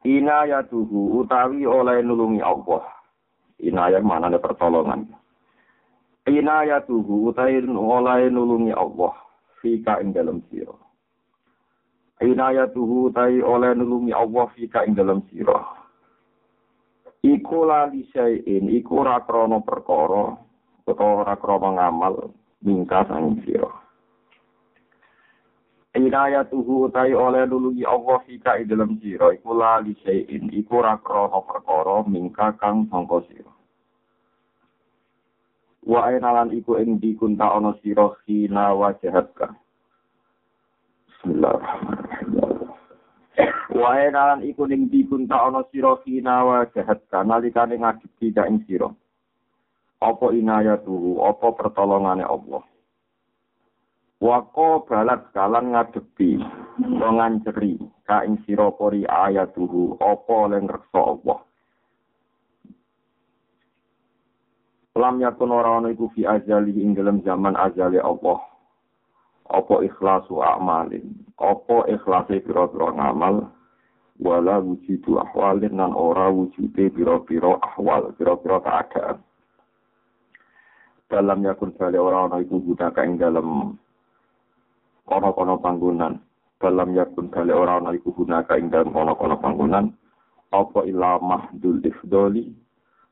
Inayatuhu utawi oleh nulungi Allah. Inayah mana ada pertolongan. Inayatuhu utawi oleh nulungi Allah. Fika ing dalam siro. Inayatuhu utawi oleh nulungi Allah fika ing dalam siro. Iku lali iku rakrono perkara, atau rakrono ngamal, mingkas angin siro. Inayatuhu utai oleh nulungi Allah fika ing dalam sira iku la li iku ora krana mingka kang sangka sira. Wa ainalan iku ing dikunta ana sira khina wajahatka. Bismillahirrahmanirrahim. Wa ainalan iku ning dikunta ana sira khina wajahatka nalikane ngadepi ka ing sira. Apa inayatuhu, apa pertolongane Allah. Wako balat kalan ngadepi nganceri ka ing sira pori ayatuhu apa len reksa Allah. Lam yakun ora ana iku fi azali ing dalam zaman azali Allah. Apa ikhlasu amalin, apa ikhlase pira-pira ngamal wala wujudu ahwalin nan ora wujude pira-pira ahwal, pira-pira keadaan. Dalam yakun bali ora ana iku gunakan ing dalam kono-kono panggonan. Dalam yakun balik orang ana iku gunaka ing dalam kono-kono panggonan. Apa ila mahdul ifdoli?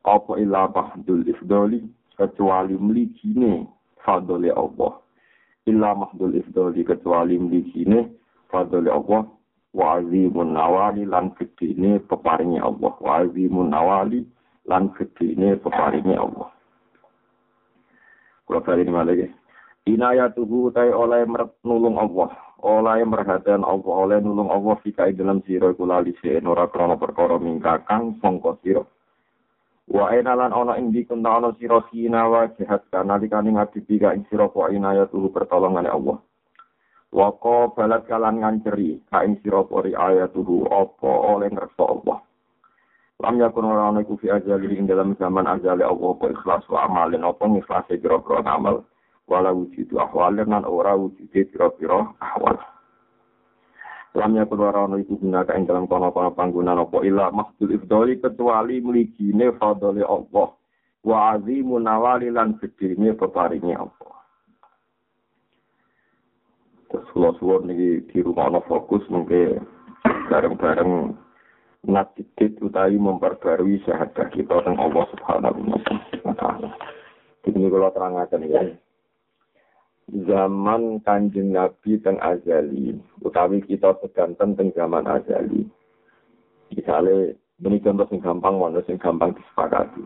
Apa ila mahdul ifdoli? Kecuali mlikine fadole Allah. Illa mahdul ifdoli kecuali mlikine fadole Allah. Wa azimun nawali lan gedene peparinge Allah. Wa azimun nawali lan gedene peparinge Allah. Kalau kali ini malah inayatuhu tay oleh nulung Allah. Oleh merhatian Allah oleh nulung Allah fika dalam siro kula lise ora krana perkara mingkakang sangka sira wa enalan ana ing dikunta ana sira hina wa jahat kana ing sira wa inayatuhu pertolongane Allah. Wa balat kalan nganceri ka ing sira pori ayatuhu apa oleh ngersa Allah. Lam yakun ora ana iku fi ajali ing dalam zaman ajali Allah apa ikhlas wa amalin apa ikhlas e kira-kira amal wala wujudu ahwal lan ora wujude pira-pira ahwal. Lamnya keluar ono iku gunaka ing dalam kono-kono panggunaan apa ila mahdul ifdoli kecuali mligine fadole Allah wa azimu nawali lan gedene peparinge Allah. Terus kalau suwon niki di rumah fokus mungkin bareng-bareng natidit utawi memperbarui syahadah kita dengan Allah subhanahu wa ta'ala. Ini kalau terangkan ya zaman kanjeng Nabi teng azali, utawi kita sedanten teng zaman azali. Misalnya, ini contoh sing gampang, mana sing gampang disepakati.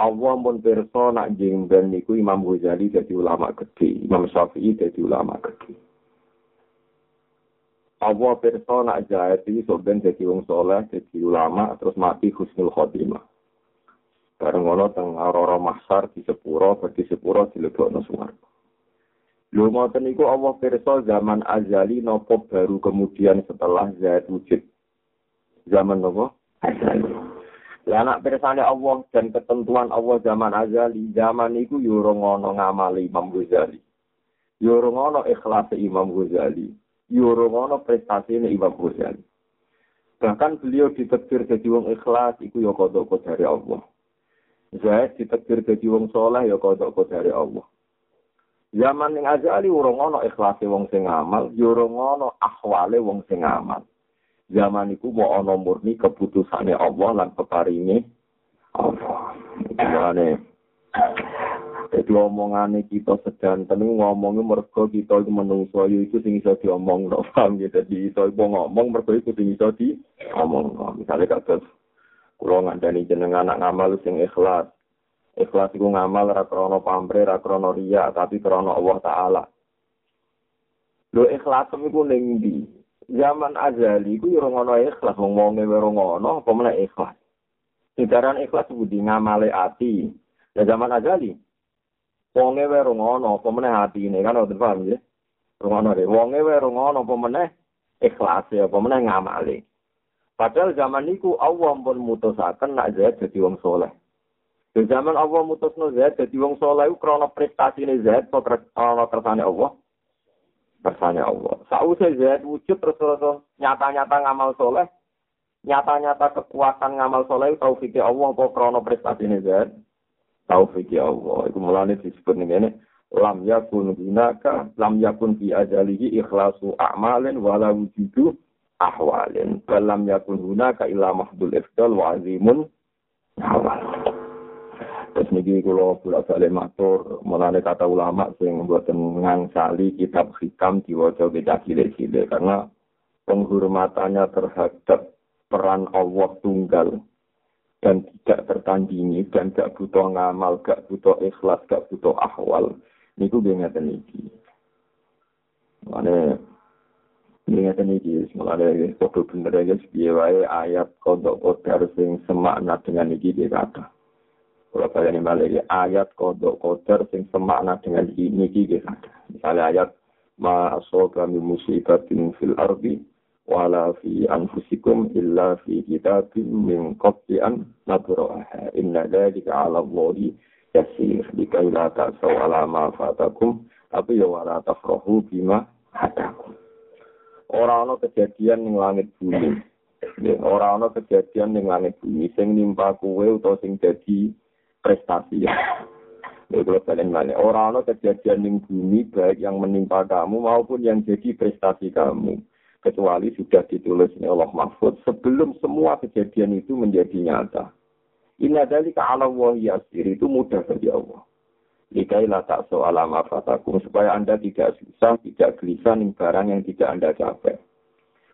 Allah pun perso nak jengben niku Imam Ghazali jadi ulama gede, Imam Syafi'i jadi ulama gede. Allah perso nak ini soben jadi wong soleh, jadi ulama, terus mati husnul khotimah. Bareng ngono teng Aurora Mahsar di sepuro, bagi sepuro dilebokno swarga. Lho ngoten niku Allah pirsa zaman azali nopo baru kemudian setelah zat wujud. Zaman nopo? Azali. Lah anak pirsane Allah dan ketentuan Allah zaman azali, zaman niku yo ngono ngamali Imam Ghazali. Yo ora ngono ikhlas Imam Ghazali. Yo ora ngono prestasi Imam Ghazali. Bahkan beliau ditekdir jadi wong ikhlas iku yo kodok dari Allah. Zaid ditekdir dadi wong soleh ya kodok dari Allah. Zaman ning azali urung ana ikhlase wong sing amal, ya urung ana ahwale wong sing amal. Zaman iku mau ana murni keputusane Allah lan peparinge Allah. Mulane Jadi omongane kita sedanten ngomongnya mergo kita iku menungso iku sing iso diomong no paham ya dadi iso ngomong mergo iku sing iso diomong. Misale kados Kulo ngandani jenengan anak ngamal sing ikhlas. Ikhlas iku ngamal ra krana pamrih, ra krana riya, tapi krana Allah taala. Lho ikhlas iku ning ndi? Zaman azali ku ora ngono ikhlas, wong wonge ora ngono, apa meneh ikhlas. Sidaran ikhlas budi ngamale ati. Ya zaman azali. Wonge wae ora ngono, apa meneh atine kan ora paham ya. Ngono deh, wonge wae ora ngono, apa meneh ikhlas ya, apa meneh ngamale. Padahal zaman niku Allah pun mutusaken nak Zaid dadi wong soleh. Di zaman Allah mutusno Zaid dadi wong soleh iku krana prestasine Zaid krana kersane Allah. Kersane Allah. Sausé Zaid wujud terus terus nyata-nyata ngamal soleh, nyata-nyata kekuatan ngamal soleh taufik Allah apa krana prestasine Zaid. Taufik Allah. Iku mulane disebut ngene lam yakun gunaka lam yakun fi ajalihi ikhlasu a'malin wala wujudu ahwalin. Dalam yakun hunaka illa mahdul ifdal wa azimun awal. Terus niki kula bolak balik matur mulane kata ulama sing mboten ngangsali kitab hikam diwaca beda cilik-cilik karena penghormatannya terhadap peran Allah tunggal dan tidak tertandingi dan gak butuh ngamal, gak butuh ikhlas, gak butuh ahwal. Niku ngeten iki. Mane Ingatan iki mulane foto bener ya piye ayat kodok kodar sing semakna dengan iki dia kata. Kalau kalian ini ayat kodok kodar sing semakna dengan ini iki dia kata. Misalnya ayat ma asoba min musibatin fil ardi wala fi anfusikum illa fi kitabim min qabli an inna dzalika 'ala Allahi yasir. Likai la ta'saw ma fatakum. Tapi ya wala tafrahu bima ora ana kejadian ning langit bumi. Ora ana kejadian ning langit bumi sing nimpa kuwe utawa sing dadi prestasi. Ya, kalian mana, orang ana kejadian ning bumi baik yang menimpa kamu maupun yang jadi prestasi kamu. Kecuali sudah ditulis oleh Allah Mahfud sebelum semua kejadian itu menjadi nyata. Inna dalika ala yasir itu mudah bagi Allah. Likailah tak soal fatakum supaya anda tidak susah, tidak gelisah nih barang yang tidak anda capek.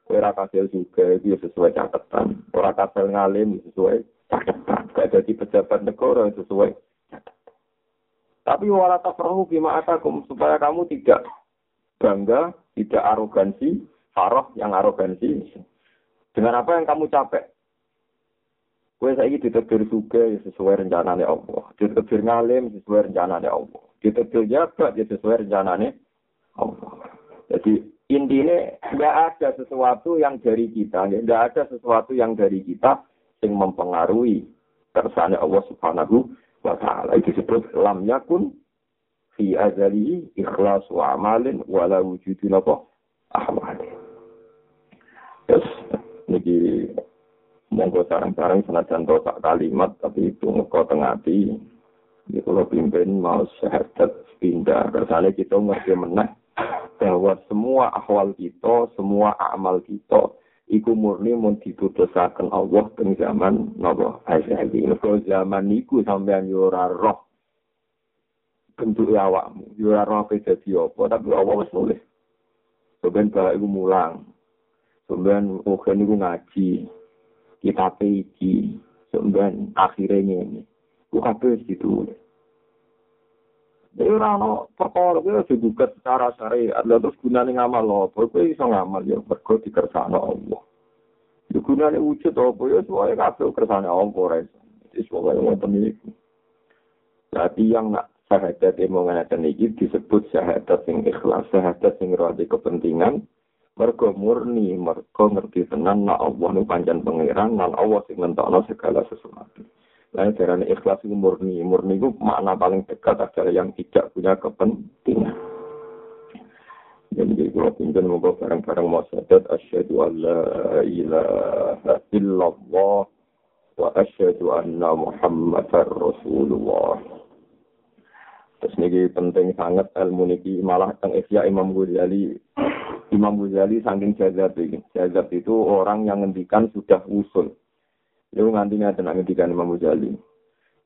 Ora kasil juga itu sesuai catatan. Ora kasil ngalim sesuai catatan. Gak jadi pejabat negara sesuai. Tapi wala tafrahu bima atakum supaya kamu tidak bangga, tidak arogansi, faroh yang arogansi. Dengan apa yang kamu capek? Kue saiki ditegur juga ya sesuai rencananya Allah. Ditegur ngalim sesuai rencananya Allah. Ditegur jabat ya sesuai rencananya Allah. Jadi intinya nggak ada sesuatu yang dari kita, nggak ada sesuatu yang dari kita yang mempengaruhi kersane Allah Subhanahu wa taala. Itu disebut lam yakun fi azali ikhlas wa amalin wala wujudin apa ahwalin. Terus monggo sarang-sarang senajan tak kalimat tapi itu ngeko tengati di kalau pimpin mau syahadat pindah. Kersane kita ngerti meneh bahwa semua ahwal kita semua amal kita iku murni mun diputusaken Allah teng zaman napa? Asyhadi mergo zaman niku sampean yo ora roh bentuk awakmu yo ora roh dadi apa tapi Allah wis nulis. Sampean bae iku mulang. Sampean oke niku ngaji kita iki sampean akhirnya ini ku kabeh ditulis Ora ono perkara kuwi aja juga secara syariat. Lha terus gunane ngamal apa? Kowe iso ngamal ya mergo dikersakno Allah. Ya gunane wujud apa ya sesuai kabeh kersane Allah ora iso. Wis pokoke wonten iki. Yang nak syahadat yang mengatakan ini disebut syahadat yang ikhlas, syahadat yang rada kepentingan, mergo murni mergo ngerti tenan nak Allah nu panjang pangeran nan Allah sing nentokno segala sesuatu. Lain darane ikhlas itu murni murni itu makna paling dekat adalah yang tidak punya kepentingan. Jadi kalau pinjam moga barang-barang mau sadat asyhadu an la ilaha illallah wa asyhadu anna muhammadar rasulullah Terus niki penting sangat ilmu niki malah teng Ihya Imam Ghazali Imam Ghazali saking jazab ini. Jazab itu orang yang ngendikan sudah usul. Itu nganti ngaten ngendikan Imam Ghazali.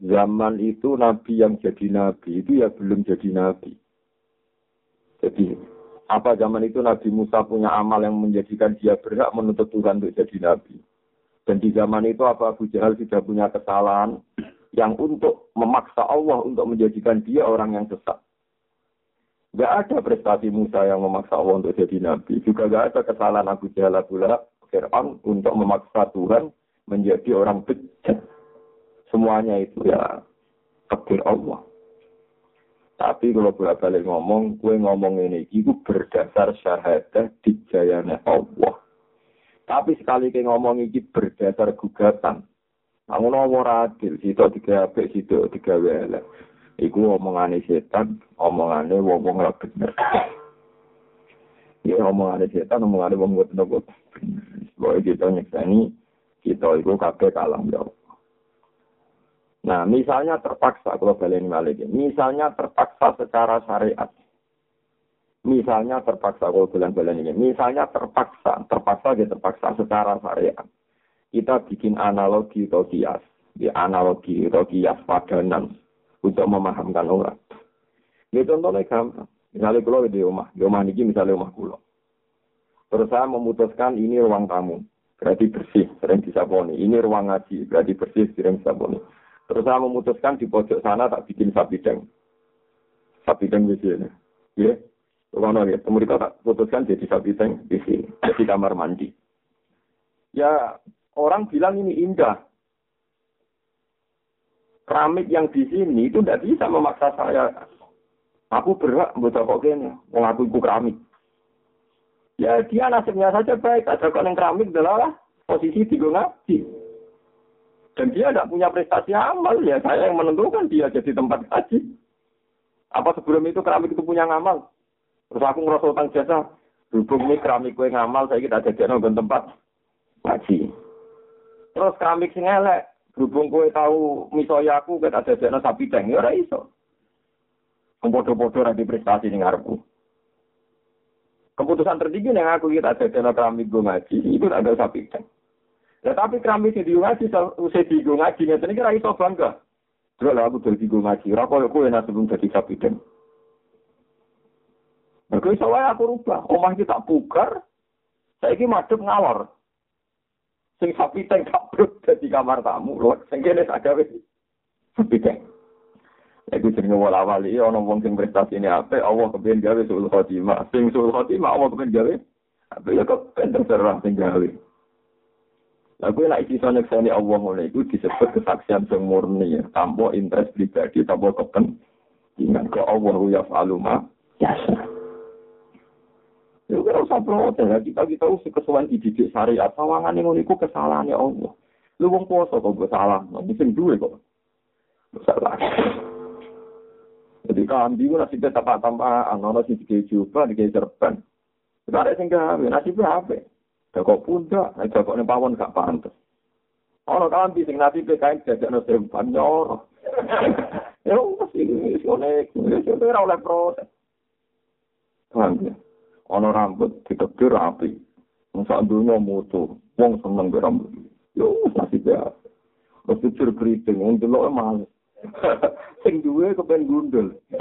Zaman itu nabi yang jadi nabi itu ya belum jadi nabi. Jadi apa zaman itu Nabi Musa punya amal yang menjadikan dia berhak menuntut Tuhan untuk jadi nabi. Dan di zaman itu apa Abu Jahal sudah punya kesalahan yang untuk memaksa Allah untuk menjadikan dia orang yang sesat. Gak ada prestasi Musa yang memaksa Allah untuk jadi nabi. Juga gak ada kesalahan Abu Jahal Abu Fir'aun untuk memaksa Tuhan menjadi orang bejat. Semuanya itu ya takdir Allah. Tapi kalau bolak balik ngomong, gue ngomong ini itu berdasar syahadat di Allah. Tapi sekali ke ngomong ini berdasar gugatan. Aku nomor adil, situ tiga apik, situ tiga welek. Iku omongane setan, omongane wong-wong ora bener. Ya omongane setan, omongane wong boten nopo. Boleh kita nyekseni, kita itu kabeh kalah ya Nah, misalnya terpaksa, kalau balik balik misalnya terpaksa secara syariat. Misalnya terpaksa, kalau bulan-bulan ini, misalnya terpaksa, terpaksa dia terpaksa secara syariat. Kita bikin analogi atau kias, di analogi atau kias padanan untuk memahamkan orang. Ini contohnya gampang. Misalnya kalau di rumah, di rumah ini misalnya rumah kulo. Terus saya memutuskan ini ruang tamu, berarti bersih, sering disaboni. Ini ruang ngaji, berarti bersih, sering disaboni. Terus saya memutuskan di pojok sana tak bikin sapi deng. Sapi deng di sini. Ya. Kalau ya, kemudian tak putuskan jadi sapi deng di sini, di kamar mandi. Ya, orang bilang ini indah keramik yang di sini itu tidak bisa memaksa saya. Aku berhak buat kok gini, mau aku keramik. Ya dia nasibnya saja baik, ada kok yang keramik adalah posisi di ngaji. Dan dia tidak punya prestasi amal, ya saya yang menentukan dia jadi tempat ngaji. Apa sebelum itu keramik itu punya ngamal? Terus aku ngerasa utang jasa, hubung ini keramik gue ngamal, saya kita jadi tempat ngaji. Terus keramik sing elek, Berhubung kowe tahu misoya aku ket ada dana sapi teng ya ora iso. Kompodo-podo ra prestasi ning ngarepku. Keputusan tertinggi yang aku kita ada dana keramik gue ngaji itu ada sapi teng. Ya tapi keramik sing di ngaji usai di gue ngaji ngeten iki iso bangga. Terus lah aku dadi gue ngaji, ora koyo kowe nek sebelum dadi sapi teng. Mergo aku rubah, omah iki tak bugar. Saiki madhep ngalor. Sing sapi teng kabrut di kamar tamu. Lho, sing kene tak gawe. Sapi teng. Iku jenenge wala wali ana wong sing prestasi ini apa Allah kepen gawe khotimah. Sing sul khotimah Allah kepen gawe. Apa ya kok terserah sing gawe. Lah kuwi lek iso nyekseni Allah ngono disebut kesaksian sing murni ya, tanpa interest pribadi, tanpa kepentingan ke Allah ya faluma. Ya. Ya ora usah protes, ya. kita kita usah kesuwen dididik syariat, sawangan ngono iku kesalahannya Allah. Lu wong poso kok gue salah, sing duwe kok. Salah. Jadi kambi gue nasi kita tambah anono sih dikei coba, dikei serban. Kita ada sing gawe, nasi berapa? Kok pundak, nek kok ning pawon gak pantes. Ono kambi sing nasi kain jajakno serban nyoro. Ya wis iki wis oleh, wis ora oleh protes. Kambi. Ana rambut ditebir rapi. Sak dunya mutu, wong seneng be rambut. Yo masih ya. Mesti cur keriting, wong delok males. Sing duwe kepen gundul.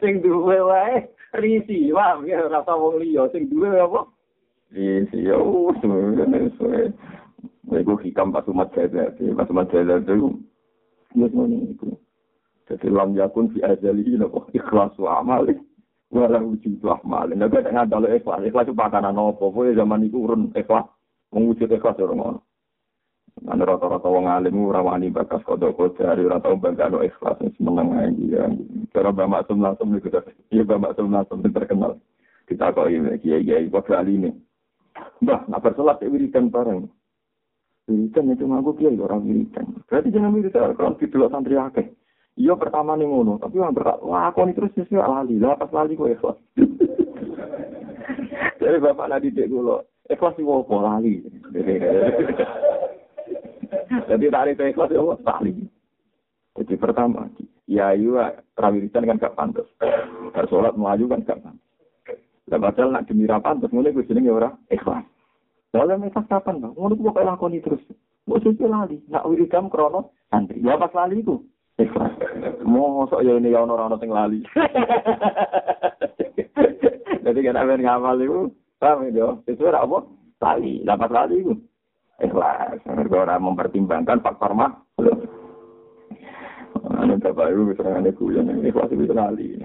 Sing duwe wae risi, wah ya rasa wong liya sing duwe apa? Risi yo suwe. Iku hikam pas umat jaya, pas umat jaya itu, ya semuanya. Jadi lam yakun fi ajali, ikhlas wa amali. Wala wujud rahmal. Nek gak ngadal ikhlas, ikhlas itu pakanan nopo. Kowe zaman iku urun ikhlas, mewujud ikhlas ora ngono. Ana rata-rata wong alim ora wani bakas kodok kodari ora tau bangga ikhlas seneng ae ya. Cara Bapak Maksum langsung niku Iya Bapak Maksum langsung terkenal. Kita kok iki kiai-kiai kok ini. Mbah, nak bersolat wiridan bareng. Wiridan itu ngaku kiai orang wiridan. Berarti jangan wiridan kalau dulu santri akeh. Iya pertama nih ngono, tapi yang berat, wah aku ini terus sih lali, lah pas lali gue ikhlas. Jadi bapak nadi dek gue ikhlas sih mau lali. Jadi tarik ke ikhlas ya lali. Jadi pertama, ya iya rawiritan kan gak pantas. Kalau sholat melaju kan gak pantas. Lah padahal nak demi pantas, ngono gue jenenge ora ikhlas. Lalu ikhlas kapan, Bang? Ngono kok lakoni terus. Mau suci lali, nak wiridam krono santri. Ya pas lali itu, ikhlas. Mosok ya ini ya sing lali. Jadi kan amen ngamal itu, paham ya? Itu ora apa? Lali, dapat lali itu. Ikhlas. Mereka orang mempertimbangkan faktor mah. Ana bapak ibu serangane guyon yang ikhlas itu lali.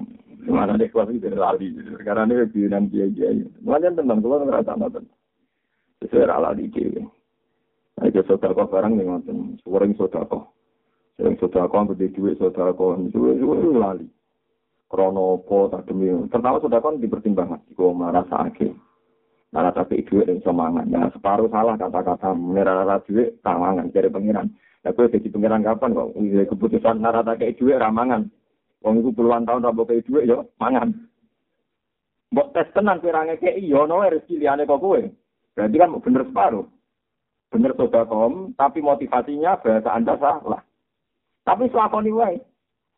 Mana nek ikhlas itu lali. Karena ini guyonan kiai-kiai. Mulane tenan kula ngrasa ngoten. Sesuai lali kiai. Ayo sedekah barang ning ngoten. Sering sedekah. Sering sedekah gede duit sedekah. Suwe-suwe lali. Krono apa tak demi. Pertama sedekah dipertimbangkan. Iku merasa akeh. Nara tapi duit yang semangat. Nah, separuh salah kata-kata. Nara duit, tamangan. Dari pengiran. Ya kowe dadi pangeran kapan kok keputusan narata kayak dhuwit ramangan. Wong iku puluhan tahun ra mbok kayak dhuwit yo mangan. Mbok tes tenan kowe ra ngekeki yo ono rezeki liyane kok kowe. Berarti kan bener separuh. Bener kom, tapi motivasinya bahasa Anda salah. Tapi selakoni wae.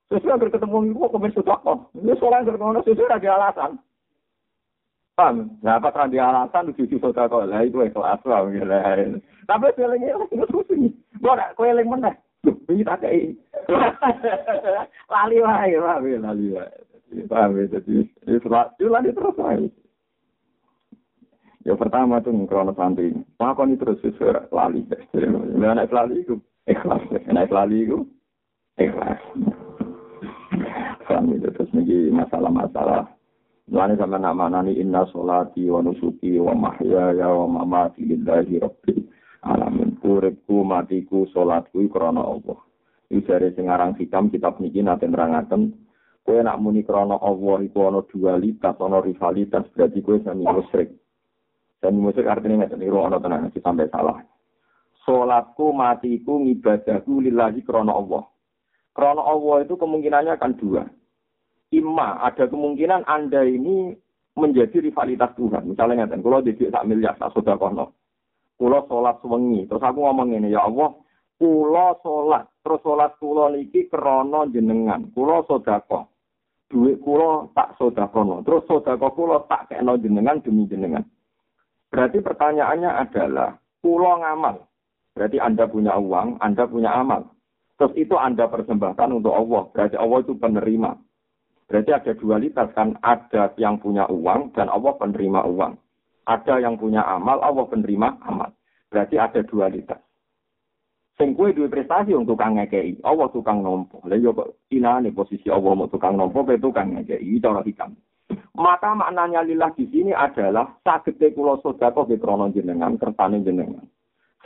Sesuai agar ketemu ibu kok sudah kok. Ini soalnya agar ngono sesuai ada alasan. Paham? Nah, pas ada alasan lucu sudah kok. Lah itu ikhlas lah. Tapi selingnya itu susah. Kok nak kowe eling meneh. Iki tak kei. Lali wae, wae lali wae. Paham ya, jadi lali terus wae. Ya pertama tuh krono santri. Pakon itu terus sesuai lali. Nah, anak lali itu ikhlas. Anak lali itu ikhlas. Paham itu terus nih masalah-masalah. Mulane sama nama nani inna solati wa nusuki wa mahyaya wa mamati lillahi rabbil alamin. Uripku matiku salatku krana Allah. Iki jare sing aran hikam kitab niki nate nerangaken. Kowe nak muni krana Allah iku ana dualitas ana rivalitas berarti kowe sami musyrik. Sami musyrik artinya ngeten niku ana tenan sampai salah. Salatku matiku ngibadahku lillahi krana Allah krana Allah itu kemungkinannya akan dua Ima ada kemungkinan Anda ini menjadi rivalitas Tuhan. Misalnya ngeten, kalau di tak miliar tak sudah kono kula salat wengi. Terus aku ngomong ini, ya Allah, kula salat, terus salat kula niki krana jenengan. Kula sedekah. Duit kula tak sedekah. Terus sedekah kula tak kena jenengan demi jenengan. Berarti pertanyaannya adalah, kula ngamal. Berarti Anda punya uang, Anda punya amal. Terus itu Anda persembahkan untuk Allah. Berarti Allah itu penerima. Berarti ada dualitas kan, ada yang punya uang dan Allah penerima uang. Ada yang punya amal, Allah penerima amal. Berarti ada dualitas. Sing kue duwe prestasi untuk tukang ngekei, Allah tukang nompo. Lah yo kok inane posisi Allah mau tukang nompo, kowe tukang ngekei, cara hikam. Maka maknanya lillah di sini adalah sagete kula sedekah ke krana jenengan, kersane jenengan.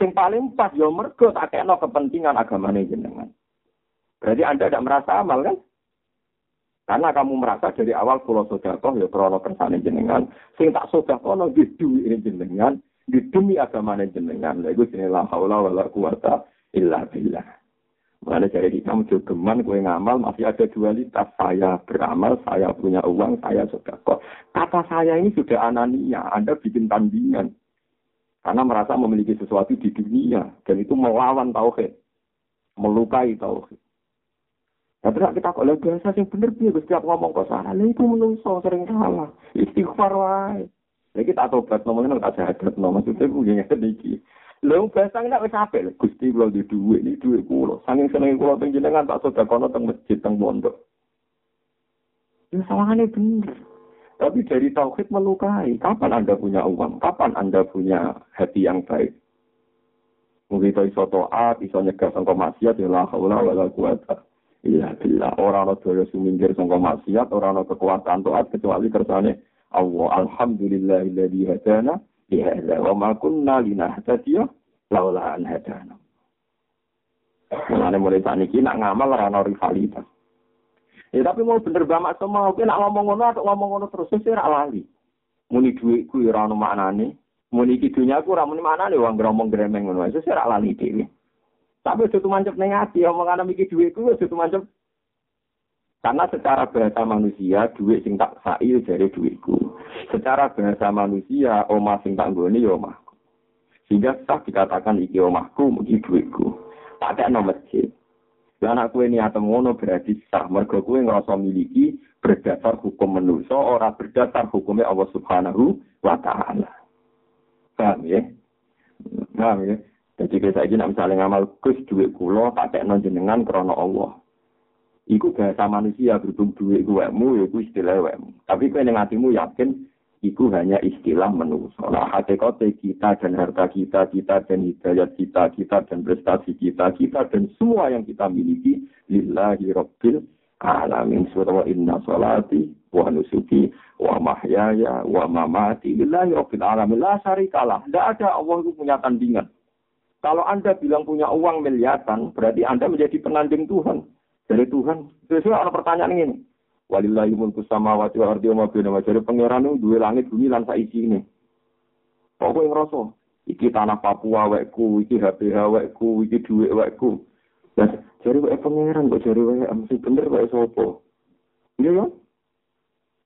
Sing paling pas yo mergo tak kena kepentingan agamane jenengan. Berarti Anda tidak merasa amal kan? Karena kamu merasa dari awal pulau sodakoh ya krono kersane jenengan, sing tak sodakoh no di ini jenengan, di demi agama jenengan. Lalu sini la haula wala quwata illa billah. Mana jadi kita geman kue ngamal masih ada dualitas saya beramal, saya punya uang, saya sodakoh. Kata saya ini sudah anania, Anda bikin tandingan. Karena merasa memiliki sesuatu di dunia dan itu melawan tauhid, melukai tauhid. Tapi nek kita kok lagi biasa sing bener Gusti aku ngomong kok salah. Lha iku menungso sering salah. Istighfar wae. Lha kita tobat nomongnya tak jahat no maksudnya ku ngene iki. Lha biasa nek wis apik Gusti kula di dhuwit iki dhuwit kula. Saking senenge kula teng jenengan tak sedakono teng masjid teng pondok. Ya salahane bener. Tapi dari tauhid melukai. Kapan Anda punya uang? Kapan Anda punya hati yang baik? Mungkin itu iso to'at, iso nyegah sangka maksiat, ya la haula wa la Iya, bila orang orang daya suminggir sangka maksiat, orang orang kekuatan taat kecuali kersane Allah. Alhamdulillahilladzi hadana li hadza wa ma kunna linahtadiya laula an hadana. Mulane mulai saat ini nak ngamal rano rivalitas. Ya tapi mau bener banget semua, oke nak ngomong ngono atau ngomong ngono terus sih rak lali. Muni duitku ya ora ono maknane. Muni iki dunyaku ora muni maknane wong ngomong gremeng ngono. Sesuk rak lali dhewe. Tapi itu mancep ning ati omongan iki dhuwitku itu mancep. Karena secara bahasa manusia, duit sing tak sai dari duitku. Secara bahasa manusia, omah sing tak nggone ya omahku. Sehingga sah dikatakan iki omahku, iki duitku. Tak ada masjid. Dan aku ini atau ngono berarti sah. Mergo kue ngerasa miliki berdasar hukum manusia, orang berdasar hukumnya Allah Subhanahu wa Ta'ala. Paham ya? Paham ya? Jadi kita ini misalnya ngamal kus duit kulo tak non jenengan krono Allah. Iku bahasa manusia berhubung duit wekmu, iku istilah wekmu. Tapi kau yang hatimu yakin, iku hanya istilah manusia. Nah, hakikatnya kita dan harta kita, kita dan hidayat kita, kita dan prestasi kita, kita dan semua yang kita miliki, lillahi rabbil alamin. Surah inna salati wa nusuki wa mahyaya wa mamati lillahi rabbil alamin. La syarikalah. Tidak ada. Allah itu punya tandingan. Kalau anda bilang punya uang miliaran berarti anda menjadi penanding Tuhan. Dari Tuhan sesuai ada pertanyaan ini walillahi mulku samawati wal ardi wa ma bainahuma jadi pangeran dua langit bumi lan saiki ini kok kowe ngrasa iki tanah Papua wekku iki HPH wekku iki duit wekku Nah, jari wae pangeran kok jari wae mesti bener wae sapa? Iya kan?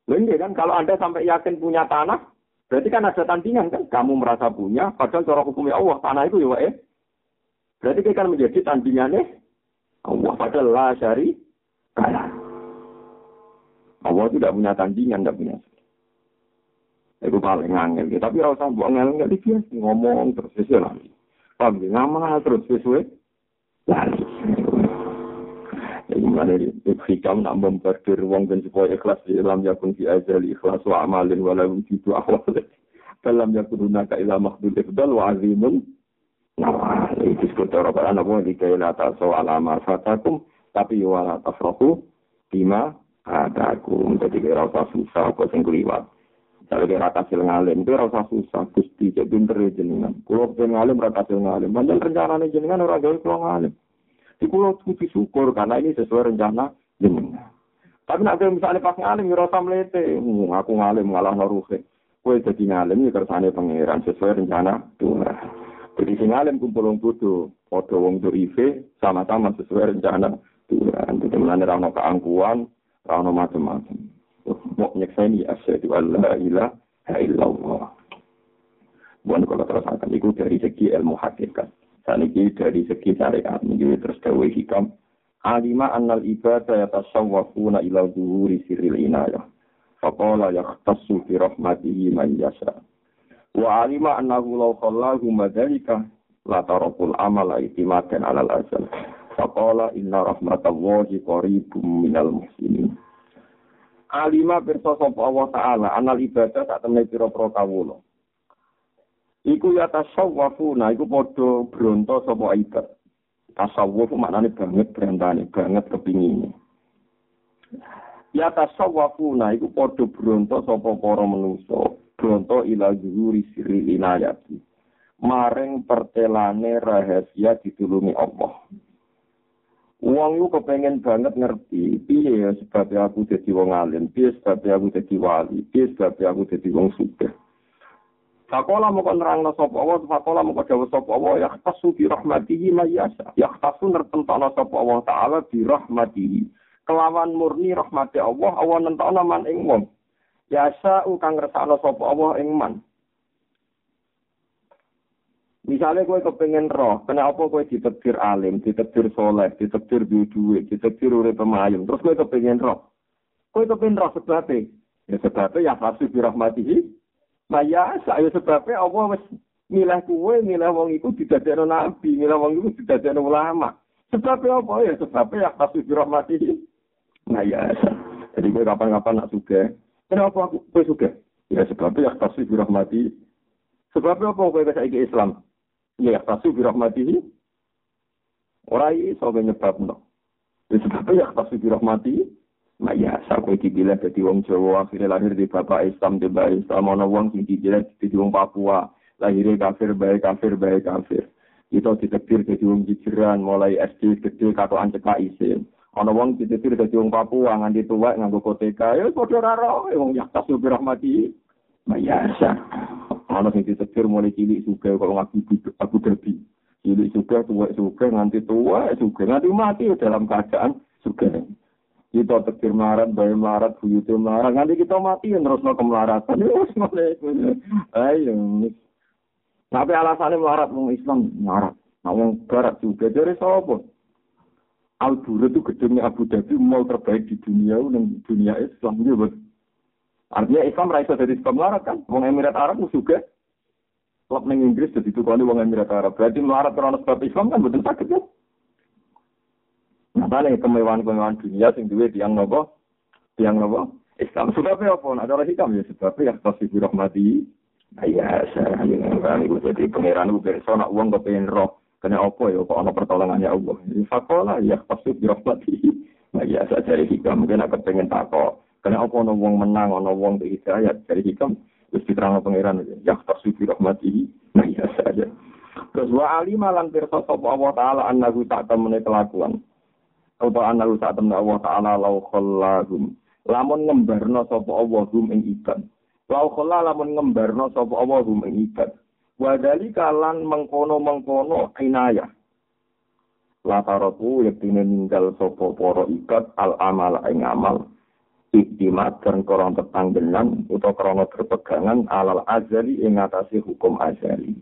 Lah iya kan kalau Anda sampai yakin punya tanah, berarti kan ada tandingan kan? Kamu merasa punya, padahal cara hukumnya Allah tanah itu ya wae. Berarti kan menjadi tandingannya Allah padahal lah syari kalah. Allah tidak punya tandingan, tidak punya. Itu paling angel. Tapi rasa buang angel nggak biasa ngomong terus sesuai lagi. Paham Ngamal terus sesuai lari. Jadi mana hikam nak memperdir wong dan supaya ikhlas di dalam yakun fi azali ikhlas wa amalin wa lahu jitu awal. Dalam yakun hunaka ila makhdul ifdal wa azimun Nah, itu apa di kaila soal amal fatakum tapi wala tafrahu bima adakum. Jadi kira usah susah apa sing kliwat. Kalau kira kasil ngalim, itu rasa susah. Gusti, jadi pinter ya jenengan. Kalau kira ngalim, rasa kasil ngalim. Rencana jenengan orang gawe kalau ngalim. Di pulau kudu syukur karena ini sesuai rencana jenengan. Tapi nak misalnya pas ngalim ya rasa melete, hmm, aku ngalim ngalah naruhe. Kue jadi ngalim ya kersane pangeran sesuai rencana Tuhan. Jadi si ngalim kumpul wong bodoh, podo wong ife sama-sama sesuai rencana Tuhan. Jadi rano keangkuhan, rano macam-macam. Mau nyekseni asyhadu an la ilaha illallah. Bukan kalau terus akan itu dari segi ilmu hakikat. Saniki dari segi syariat ini terus dawe hikam. Alima annal ibadah yatasawwafuna ila zuhuri sirril inayah. Faqala yakhtassu fi rahmatihi man yasha. Wa alima annahu law khallahu madhalika la tarakul amala itimadan alal azal. Faqala inna rahmatallahi qaribum minal muhsinin. Alima pirsa sapa Allah taala anal ibadah tak temne pira-pira kawula. Iku ya tasawwafu, nah iku padha bronto sapa ibad. Tasawuf maknane banget berantane, banget kepingine. Ya tasawwafu, nah iku padha bronto sapa para manungsa, bronto ila zuhuri sirri inayati. Maring pertelane rahasia ditulungi Allah. Wong iku kepengen banget ngerti piye sebab aku dadi wong alim, piye sebab aku dadi wali, piye sebab aku dadi wong sugih. Fakola mau nerangno sapa Allah, fakola mau dawuh sapa Allah, ya tasu bi rahmatihi mayasa. Ya tasu nertentokno sapa Allah taala bi rahmatihi. Kelawan murni rahmati Allah, Allah nentokno man ing wong. Yasa kang ngersakno sapa Allah ing man. Misalnya gue kepengen roh, kenapa gue ditetir alim, ditetir soleh, ditetir duit, ditetir urip pemayum, terus gue kepengen roh. Gue kepengen roh sebabnya. Ya sebabnya ya fasih birahmatihi, Maya, saya sebabnya Allah wis milah kue, milah wong iku didadekno nabi, milah wong iku didadekno ulama. Sebabnya apa ya? Sebabnya ya kasih dirahmati. Maya, jadi gue kapan-kapan nak suka. Kenapa aku gue suka? Ya sebabnya ya kasih dirahmati. Sebabnya apa gue bisa ikut Islam? Ya kasih dirahmati. Orang ini soalnya nyebab Ya sebabnya ya kasih dirahmati. Nah ya, aku dipilih jadi wong Jawa, akhirnya lahir di bapak Islam, di bapak Islam, ada wong sing dipilih jadi wong Papua, lahirnya kafir, baik kafir, baik kafir. Itu ditektir jadi wong jijiran, mulai SD, gede, kato anceka isin. Ada wong ditektir jadi wong Papua, nganti tua, nganggo koteka, ya bodoh raro, wong yaktas lebih rahmati. Nah ya, Ada sing ditektir mulai cilik juga, kalau ngaku aku dabi. Cilik juga, tua juga, nganti tua juga, nganti mati dalam keadaan juga. kita tekir melarat, bayi melarat, buyutnya melarat, nanti kita mati yang terus mau kemelaratan. Ayo, tapi alasannya melarat, mau Islam melarat, mau barat juga dari siapa? Al itu gedungnya Abu Dhabi mall terbaik di dunia dan dunia Islam juga. Artinya Islam raisa dari sebab melarat kan? Wong Emirat Arab juga. Klub neng Inggris jadi tukang wong Emirat Arab. Berarti melarat karena sebab Islam kan betul sakit kan? Makanya kemewahan-kemewahan dunia sing duwe tiang nopo, tiang nopo. Islam sebabnya apa? Ada orang hikam ya sebabnya yang tasih birahmati. Iya, saya ingin jadi pangeran itu besok nak uang kepengen roh. Kena apa ya kok ana pertolongannya Allah. Fakola ya dirahmati. Nah ya saya cari hikam mungkin aku pengen takok. Kena apa ana wong menang ana wong hidayat cari hikam wis diterangno pangeran ya pasti dirahmati. Nah ya saja. Terus wa alima lan pirsa sapa Allah taala annahu tak temene kelakuan. Apa annahu tak temene Allah taala lau khallahum. Lamun ngembarno sapa Allah hum ing ibad. Lau khallah lamun ngembarno sapa Allah hum ing ibad. Wa dalika lan mengkono-mengkono inayah. Latarotu yektine ninggal sapa para ikat al amal ing amal. Iktimat dan korong tetanggenan utawa krana berpegangan alal azali ing atase hukum azali.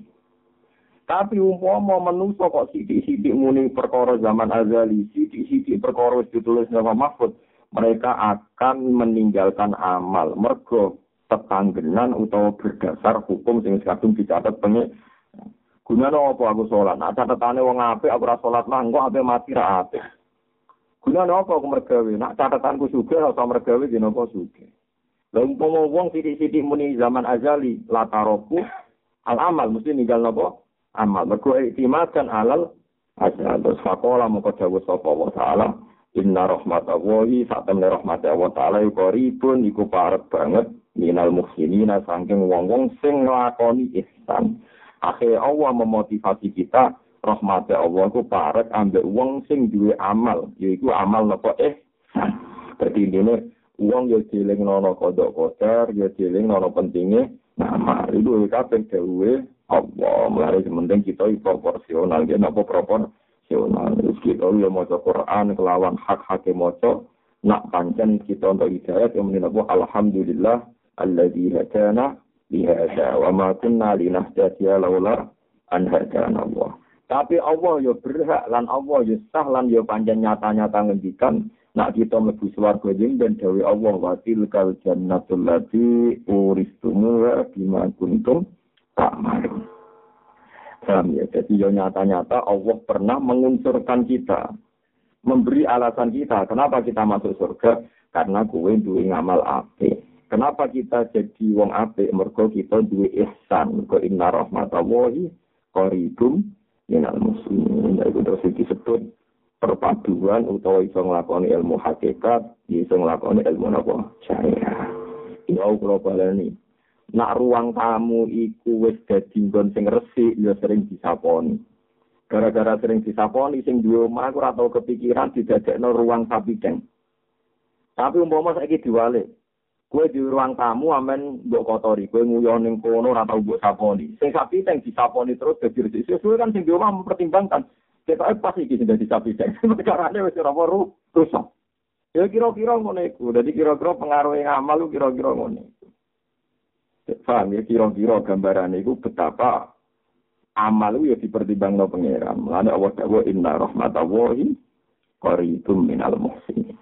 Tapi umpama menungso kok sidik-sidik muni perkara zaman azali, sidik-sidik perkara ditulis nama Mahfud, mereka akan meninggalkan amal. Mergo tetanggenan utawa berdasar hukum sing kadung dicatat pengen gunane apa aku salat nah catatane wong apik aku ora salat mah engko mati ra apik gunane apa aku mergawe nak catatanku sugih ora mergawe dina apa sugih lha umpama wong sithik-sithik muni zaman azali lataroku al amal mesti ninggal napa amal. Mergo iktimadan alal asal terus fakola mongko dawuh sapa wa taala inna rahmatallahi sak temne rahmate Allah taala iku ribun iku parek banget minal muhsinina saking wong-wong sing nglakoni ihsan. Akhirnya Allah memotivasi kita rahmate Allah iku parek ambek wong sing duwe amal yaiku amal napa ihsan. Dadi ini uang ya dieling nono kodok kotor, ya dieling nono pentingnya nama. Itu kabeh dawuhe Allah mulai penting kita proporsional dia nopo proporsional kita ya mau Quran kelawan hak hak moco nak pancen kita untuk hidayat yang menilai alhamdulillah alladzi hadana lihada wa ma kunna linahtadiya laula an hadana Allah tapi Allah ya berhak lan Allah ya sah lan ya panjang nyata-nyata ngendikan nak kita mlebu swarga dan dawe Allah wa tilkal jannatul lati uristumuha bima kuntum tak malu. Paham ya? Jadi ya nyata-nyata Allah pernah mengunsurkan kita. Memberi alasan kita. Kenapa kita masuk surga? Karena gue duwe ngamal ape. Kenapa kita jadi wong ape? Mergo kita duwe ihsan. Mergo inna rahmatallahi qaribum minal muslimin. Itu terus disebut perpaduan utawa iso nglakoni ilmu hakikat, iso nglakoni ilmu napa? Syariah. Ya Allah baleni nak ruang tamu iku wis dadi nggon sing resik ya sering disaponi. Gara-gara sering disaponi sing duwe omah ora tau kepikiran didadekno ruang sapi deng. Tapi umpama saiki diwale, kue di ruang tamu amen mbok kotori, kue nguyon kono ora tau saponi. Sing sapi deng disaponi terus dadi resik. Sesuai kan sing duwe omah mempertimbangkan. Kita pas iki sing dadi sapi deng. Perkarane wis ora rusak. Ya kira-kira ngono iku. Dadi kira-kira pengaruh ngamal kira-kira ngono. Paham ya kira-kira gambaran itu betapa amal itu ya dipertimbang no pangeran. Mulane Allah dawa inna rahmatallahi qaribum minal muhsinin.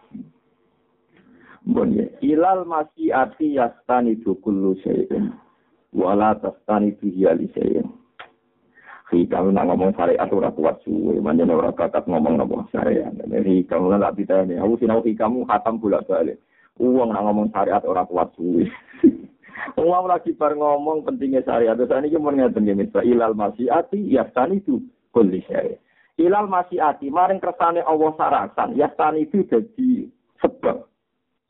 Bon ya, ilal masyiati yastani kullu syai'in wala tastani hiya li syai'in. Hikam nak ngomong syariat ora kuat suwe, manjen ora bakat ngomong nopo syariat. Jadi kamu lah pitane, aku sinau kamu khatam bolak balik. Uang nak ngomong syariat ora kuat suwe. Uang lagi bar ngomong pentingnya syariat. Terus ini mau ngeten misal ilal masyiati yastani itu kulli syariat. Ilal masyiati maring kersane Allah sarasan yastani itu jadi sebab.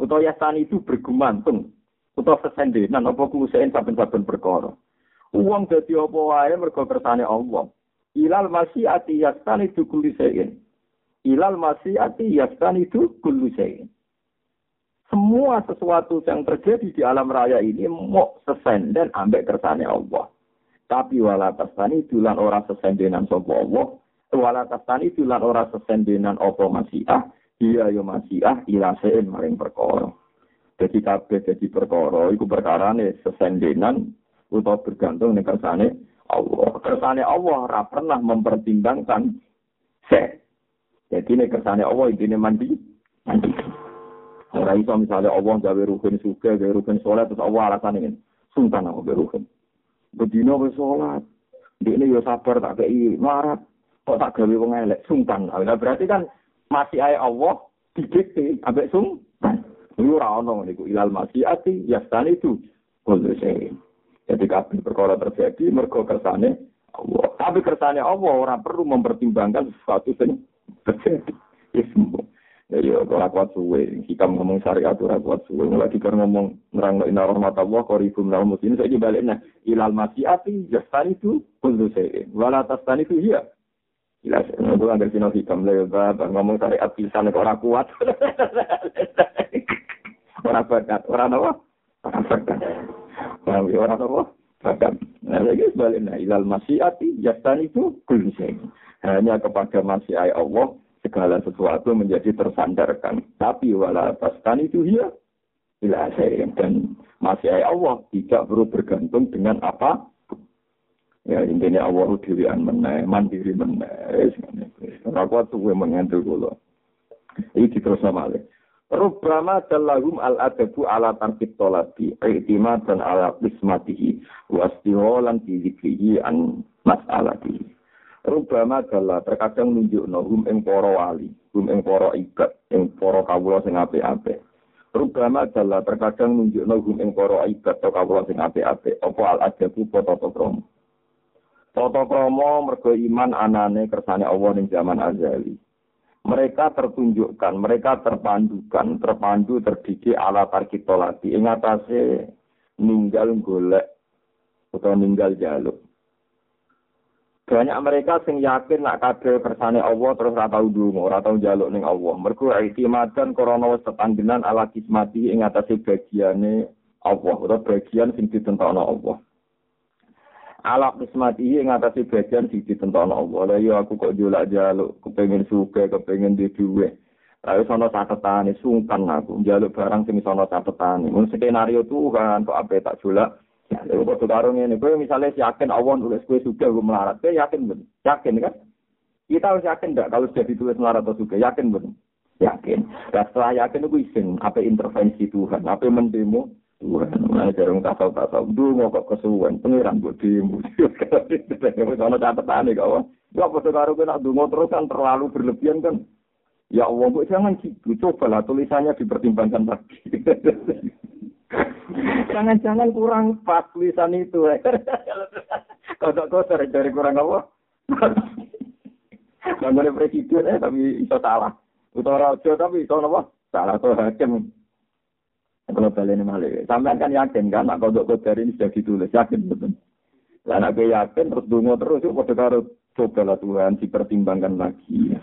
Atau yastani itu bergumantung. Atau sesendenan apa kuusain saben-saben perkara. Uang dadi apa wae mergo kersane Allah. Ilal masyiati yastani itu kulli syai'in. Ilal masyiati yastani itu kulli syai'in semua sesuatu yang terjadi di alam raya ini mau sesenden ambek kersane Allah. Tapi wala tasani dulan ora sesendenan sapa Allah. Wala tasani dulan ora sesendenan apa masiah. Iya yo masiah ilasein maring perkara. Jadi kabeh jadi perkara iku perkarane sesendenan utawa bergantung ning kersane Allah. Kersane Allah ora pernah mempertimbangkan se. Jadi nek kersane Allah intine mandi mandi. Ora iso misalnya Allah gawe rukun suka, gawe rukun sholat, terus Allah alasan ini. Sultan aku gawe rukun. Bedino gawe sholat. Dia ini ya sabar tak kei marat. Kok tak gawe wong elek. Sultan. Nah, berarti kan masih ayah Allah didikte ambek sultan. Itu ora niku ilal masih ati yastan itu. Kulo Jadi kabeh perkara terjadi mergo kersane Allah. Tapi kersane Allah orang perlu mempertimbangkan sesuatu yang terjadi. Ya sembuh. Ya ora kuat suwe. Kita ngomong syariat ora kuat suwe. Lagi kan ngomong nerang inna rahmat Allah qaribum lil muslimin saya baliknya ilal masyiati jastan itu kullu syai'in. Wala tastan itu iya. Jelas, itu kan dari hikam lebar, ngomong syariat pisan orang kuat. orang bakat, orang apa? Orang bakat. Orang orang apa? Bakat. Nah, lagi sebaliknya, ilal masyiati jastan itu syai'in. Hanya kepada masyiat Allah segala sesuatu menjadi tersandarkan. Tapi wala taskan itu ya saya dan masih Allah tidak perlu bergantung dengan apa ya intinya Allah dirian meneh mandiri meneh ora kuat suwe mengentul kula iki terus malih Rubbama dalahum al-adabu ala tarkib tolabi, dan ala qismatihi, wastiholan di an mas'alatihi. Rubama adalah terkadang nunjuk hum ing para wali, hum ing para ibad, ing para kawula sing apik-apik. Rubama adalah terkadang nunjuk hum ing para ibad atau kawula sing apik-apik, apa al adabu krama. Tata krama mergo iman anane kersane Allah ning zaman azali. Mereka tertunjukkan, mereka terpandukan, terpandu terdidik ala tarkitolati. Ing atase ninggal golek atau ninggal jaluk. Banyak mereka sing yakin nak kabeh kersane Allah terus ora tau ndonga, ora tau njaluk ning Allah. Mergo iktimadan krana wis tetanggenan ala kismati ing atase bagiane Allah utawa bagian sing ditentokno Allah. Ala kismati ing atase bagian sing ditentokno Allah. Lah ya aku kok njolak jaluk, kepengin suka, kepengin di duwe. Lalu sono catetane sungkan aku njaluk barang sing sono catetane. Mun skenario Tuhan kok ape tak jolak Lha kok karo ngene, kowe misale yakin Allah nulis kowe suka gue melarat, kowe yakin ben? Yakin kan? Kita harus yakin enggak kalau sudah ditulis melarat atau suka, yakin ben? Yakin. Dan setelah yakin itu izin, apa intervensi Tuhan, apa mendemo. Nah, jarang tak tahu tak. Dulu mau kok kesuwen, pengiran buat demo. Kalau catatan nih kawan. Ya apa kowe nak dungo terus kan terlalu berlebihan kan? Ya Allah, jangan gitu. Cobalah tulisannya dipertimbangkan lagi. Jangan-jangan kurang pas tulisan itu. Kodok-kodok dari kurang apa? Boleh presiden eh, tapi iso salah. Utara raja tapi iso apa? Salah tuh hakim. Kalau balik ini malah. Sampai kan yakin kan, nak kodok-kodok ini sudah ditulis. Yakin betul. Lah gue yakin terus dungo terus yuk pada karo cobalah Tuhan dipertimbangkan lagi.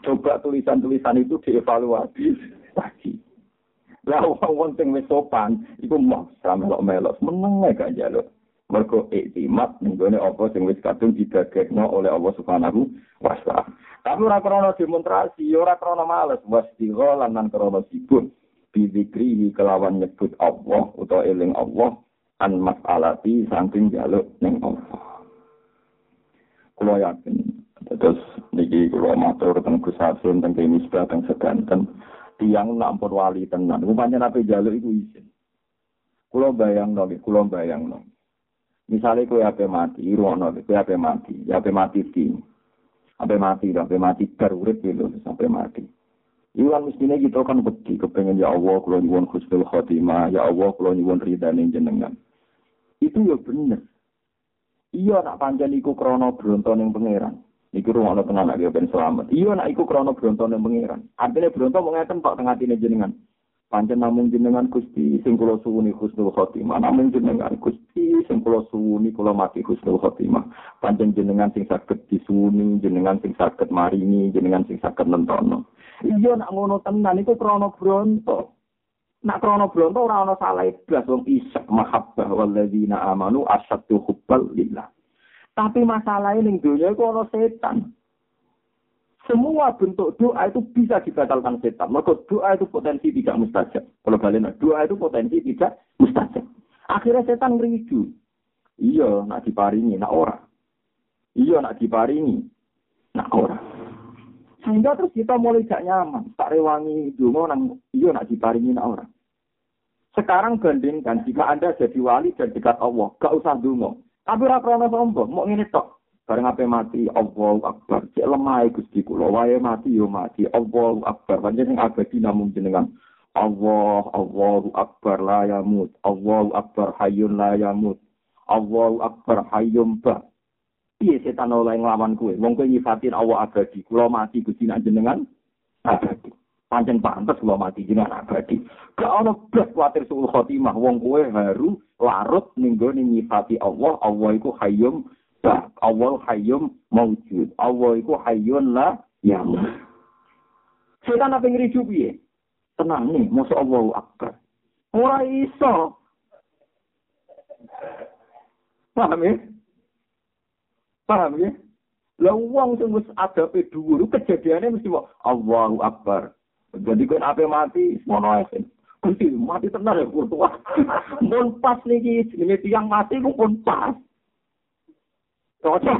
Coba tulisan-tulisan itu dievaluasi lagi. Lah wong sing wis sopan iku maksa melok-melok meneng gak njaluk. Mergo iktimat ning gone apa sing wis kadung didagekno oleh Allah Subhanahu wa taala. Tapi ora krana demonstrasi, ora krana males, wasdigo lan nan krana sibuk bizikrihi kelawan nyebut Allah utawa eling Allah an mas'alati saking jaluk ning Allah. Kulo yakin terus niki kulo matur teng Gus Hasim teng Misbah teng tiang nak ampun wali tenan. Rupanya nabi jaluk itu izin. Kulo bayang nol, kulo bayang nol. Misalnya kue apa mati, ruang nol, kue apa mati, ya apa mati ti, apa mati, apa mati terurit gitu sampai mati. Iwan mestinya kita kan beti kepengen ya Allah kulo nyuwun khusnul khotimah, ya Allah kulo nyuwun ridane jenengan. Itu ya bener. Iya nak panjang iku krono bronton yang pangeran. Iku rumah lo tenang lagi ben selamat. Iya nak iku krono bronto yang pengiran. Artinya bronto mau pak tengah tine jenengan. Pancen namun jenengan kusti sing kula suwuni husnul khotimah. Namun jenengan kusti sing kula suwuni kula mati husnul khotimah. Pancen jenengan sing saged disuwuni, jenengan sing saged marini, jenengan sing saged nentono. Iya nak ngono tenan iku krono bronto. Nak krono bronto ora ana salah blas wong isak mahabbah walladzina amanu asyaddu hubbal lillah. Tapi masalah ini dunia itu ada setan. Semua bentuk doa itu bisa dibatalkan setan. Maka doa itu potensi tidak mustajab. Kalau balik doa itu potensi tidak mustajab. Akhirnya setan ngeridu. Iya, nak diparingi, nak ora. Iya, nak diparingi, nak ora. Sehingga terus kita mulai gak nyaman. Tak rewangi dungo nang iya nak diparingi, nak ora. Sekarang bandingkan jika Anda jadi wali dan dekat Allah, gak usah dungo. Tapi ora krana sombong, mau ngene tok. Bareng ape mati, Allahu Akbar. Cek lemah Gusti kula, wae mati yo mati. Allahu Akbar. Panjenengan sing abadi namung jenengan. Allah, Allahu Akbar la yamut. Allahu Akbar hayyun la yamut. Allahu Akbar hayyum ba. Piye setan oleh nglawan kowe? Wong kowe nyifatin Allah abadi, kula mati Gusti jenengan abadi. Pancen pantes kula mati jenengan abadi. Gak ono blas kuwatir suul khotimah wong kowe haru larut ning nyifati Allah, Allah iku hayyum bah, Allah hayyum maujud. Allah iku hayyun la yamut. Setan apa ngriju piye? Tenang nih, masa Allah akbar. Ora iso. Paham ya? Paham ya? Lah wong sing wis adabe dhuwur kejadiane mesti kok Allahu Akbar. Jadi kan ape mati mono ae. Kunti mati tenar ya kurtua. Mun pas niki jenenge tiyang mati ku pun pas. Cocok.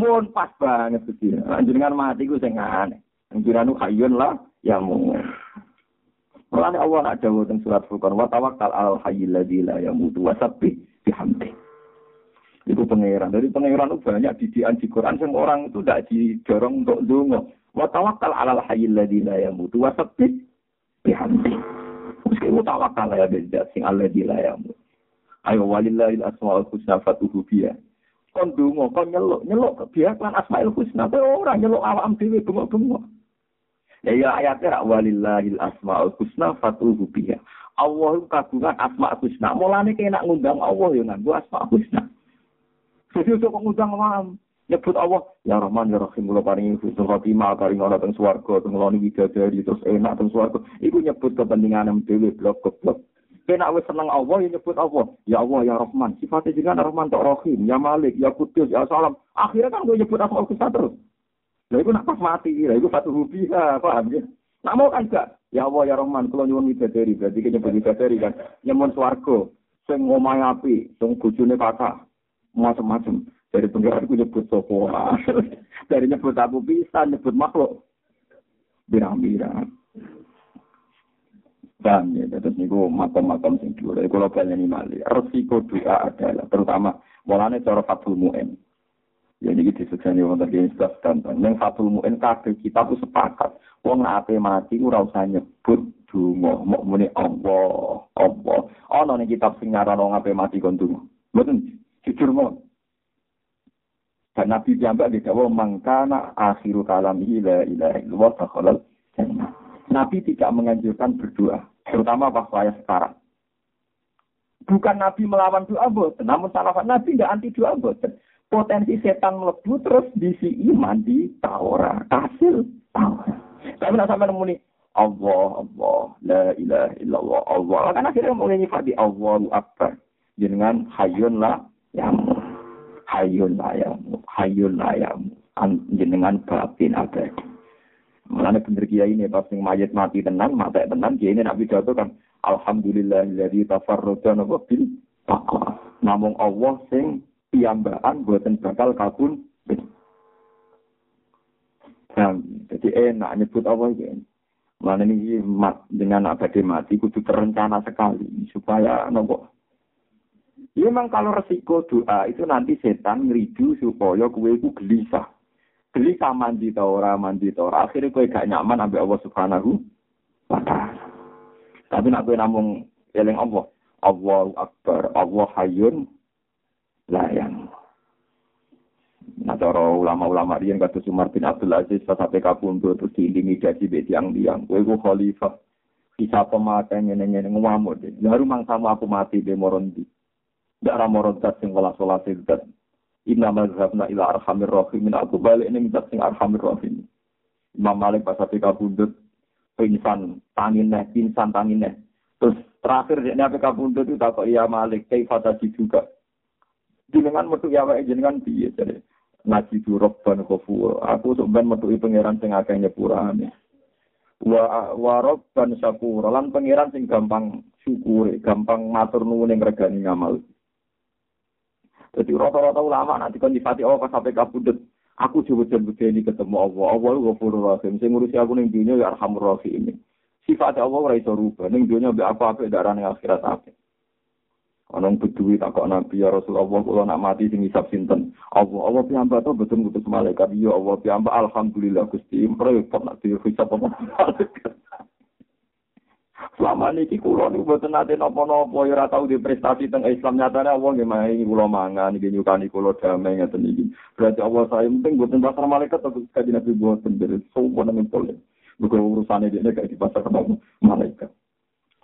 Mun pas banget iki. Jenengan mati ku sing aneh. Jenengan hayun lah ya mu. Mulane Allah nak dawuh teng surat Furqan wa tawakkal al hayyil ladzi la yamutu wa sabbih. Itu pangeran. Dari pangeran itu banyak didikan di Quran yang orang itu tidak didorong untuk dungo. Wa tawakkal alal hayyil ladzi la yamutu wa sabbih bihamdi. Ya beda sing alladzi la yamutu. Ayo walillahil asmaul husna fatuhu biya. Kon dungo, kon nyeluk, nyeluk biya asmaul husna. Kowe ora nyeluk awam dhewe bengok-bengok. Ya ya ayatnya rak walillahil asmaul husna fatuhu biya. Allah kagungan asma husna. Mulane kena ngundang Allah ya nganggo asma husna. Jadi untuk ngundang awam nyebut Allah ya Rahman ya Rahim kula paringi husnul khotimah paring ana teng swarga teng ngloni widadari terus enak teng swarga iku nyebut kepentingan dhewe blok blok Kena wis seneng Allah ya nyebut Allah. Ya Allah ya Rahman. Sifatnya juga Rahman tok Rahim, ya Malik, ya Kudus, ya Salam. Akhirnya kan gue nyebut asmaul husna terus. Lah iku nak pas mati, lah iku fatu rubiha, paham ya? Nak mau kan gak? Ya Allah ya Rahman, kula nyuwun widadari, berarti kan nyebut widadari kan. Nyuwun swarga, sing ngomahe api, sing bojone kata, macam-macam. Dari pengiran ku nyebut sopo. Dari nyebut abu bisa, nyebut makhluk. Birang-birang. Dan ya, terus niku makam-makam sing dhuwur. Kalau baleni mali, resiko doa adalah terutama mulane cara Fathul Mu'in. Ya ini disebutkan wonten di Instagram tonton. Yang Fathul Mu'in kabeh kita tuh sepakat. Wong nek mati ora usah nyebut donga, mok muni Allah, Allah. Ana ning kitab sing ngaran wong ape mati kon donga. Mboten jujur mau. Dan Nabi jambak di dawa mangkana akhiru kalam la ilaha illallah takhalal jannah. Nabi tidak menganjurkan berdoa, terutama pas saya sekarang. Bukan Nabi melawan doa boten, namun salafat Nabi tidak anti doa boten. Potensi setan melebu terus diisi iman di Taurat, hasil Taurat. Tapi nak sampai nemu nih, Allah, Allah, la ilaha illallah, Allah. Kan akhirnya mau nyifati Allahu Akbar. Jenengan hayun lah yang hayun lah yang hayun lah yang jenengan batin abadi. Mulane bener ini pas sing mati tenan, mati tenan kiai ini nak pidato kan alhamdulillah dari tafarruda napa bil taqwa. Namung Allah sing piyambakan boten bakal kabun. Nah, jadi enak nyebut Allah ini. Mana ini mat, dengan abadi mati kudu terencana sekali supaya nopo. Ya memang kalau resiko doa itu nanti setan ngeridu supaya kue itu gelisah. Gelisah mandi ta ora mandi ta ora akhirnya kue gak nyaman ambek Allah Subhanahu wa taala. Tapi nak kue namung eling Allah, Allahu Akbar, Allah Hayyun layang. Nah, cara ulama-ulama riyen kata Umar bin Abdul Aziz pas sampai kapundhut terus diilingi jadi be tiang-tiang. Kowe ku khalifah. Bisa pemakai ngene-ngene ngamuk. Lalu mangsamu aku mati be morondi. Ndak ra morontat sing wala salat dat. Inna mazhabna ila arhamir rahimin. Aku balik ini minta sing arhamir rahim. Imam Malik pas sampai kapundhut pingsan tangin neh, pingsan tangin neh. Terus terakhir dia apa kapundhut itu tak iya Malik kaifa juga. Jenengan metu ya wae jenengan piye jadi ngaji tu robban kofur. Aku sebenarnya metu pangeran sing akeh nyepurane. Wa wa robban syukur. Lan pangeran sing gampang syukur, gampang matur nuwun ning regani ngamal. Jadi rata-rata ulama nanti kon difati oh sampai kabudut. Aku coba-coba ini ketemu Allah. Allah itu ghafurur rahim. Sing ngurusi aku ning dunia ya arhamur rahim. Sifat Allah ora iso rubah. Ning dunia mbek apa-apa darah ning akhirat apa. Ana bedui takok Nabi ya Rasulullah kula nak mati sing hisab sinten. Allah Allah piyambak to betul ngutus malaikat ya Allah piyambak alhamdulillah Gusti repot nak dihisab apa malaikat. Selama niki kula niku mboten nate napa-napa ya ora tau di prestasi teng Islam nyatane Allah nggih maringi kula mangan nggih nyukani kula damai ngaten iki. Berarti Allah saya penting mboten pasar malaikat atau kaji Nabi mboten dari sopan nang pole. Bukan urusannya dia kayak di pasar malaikat.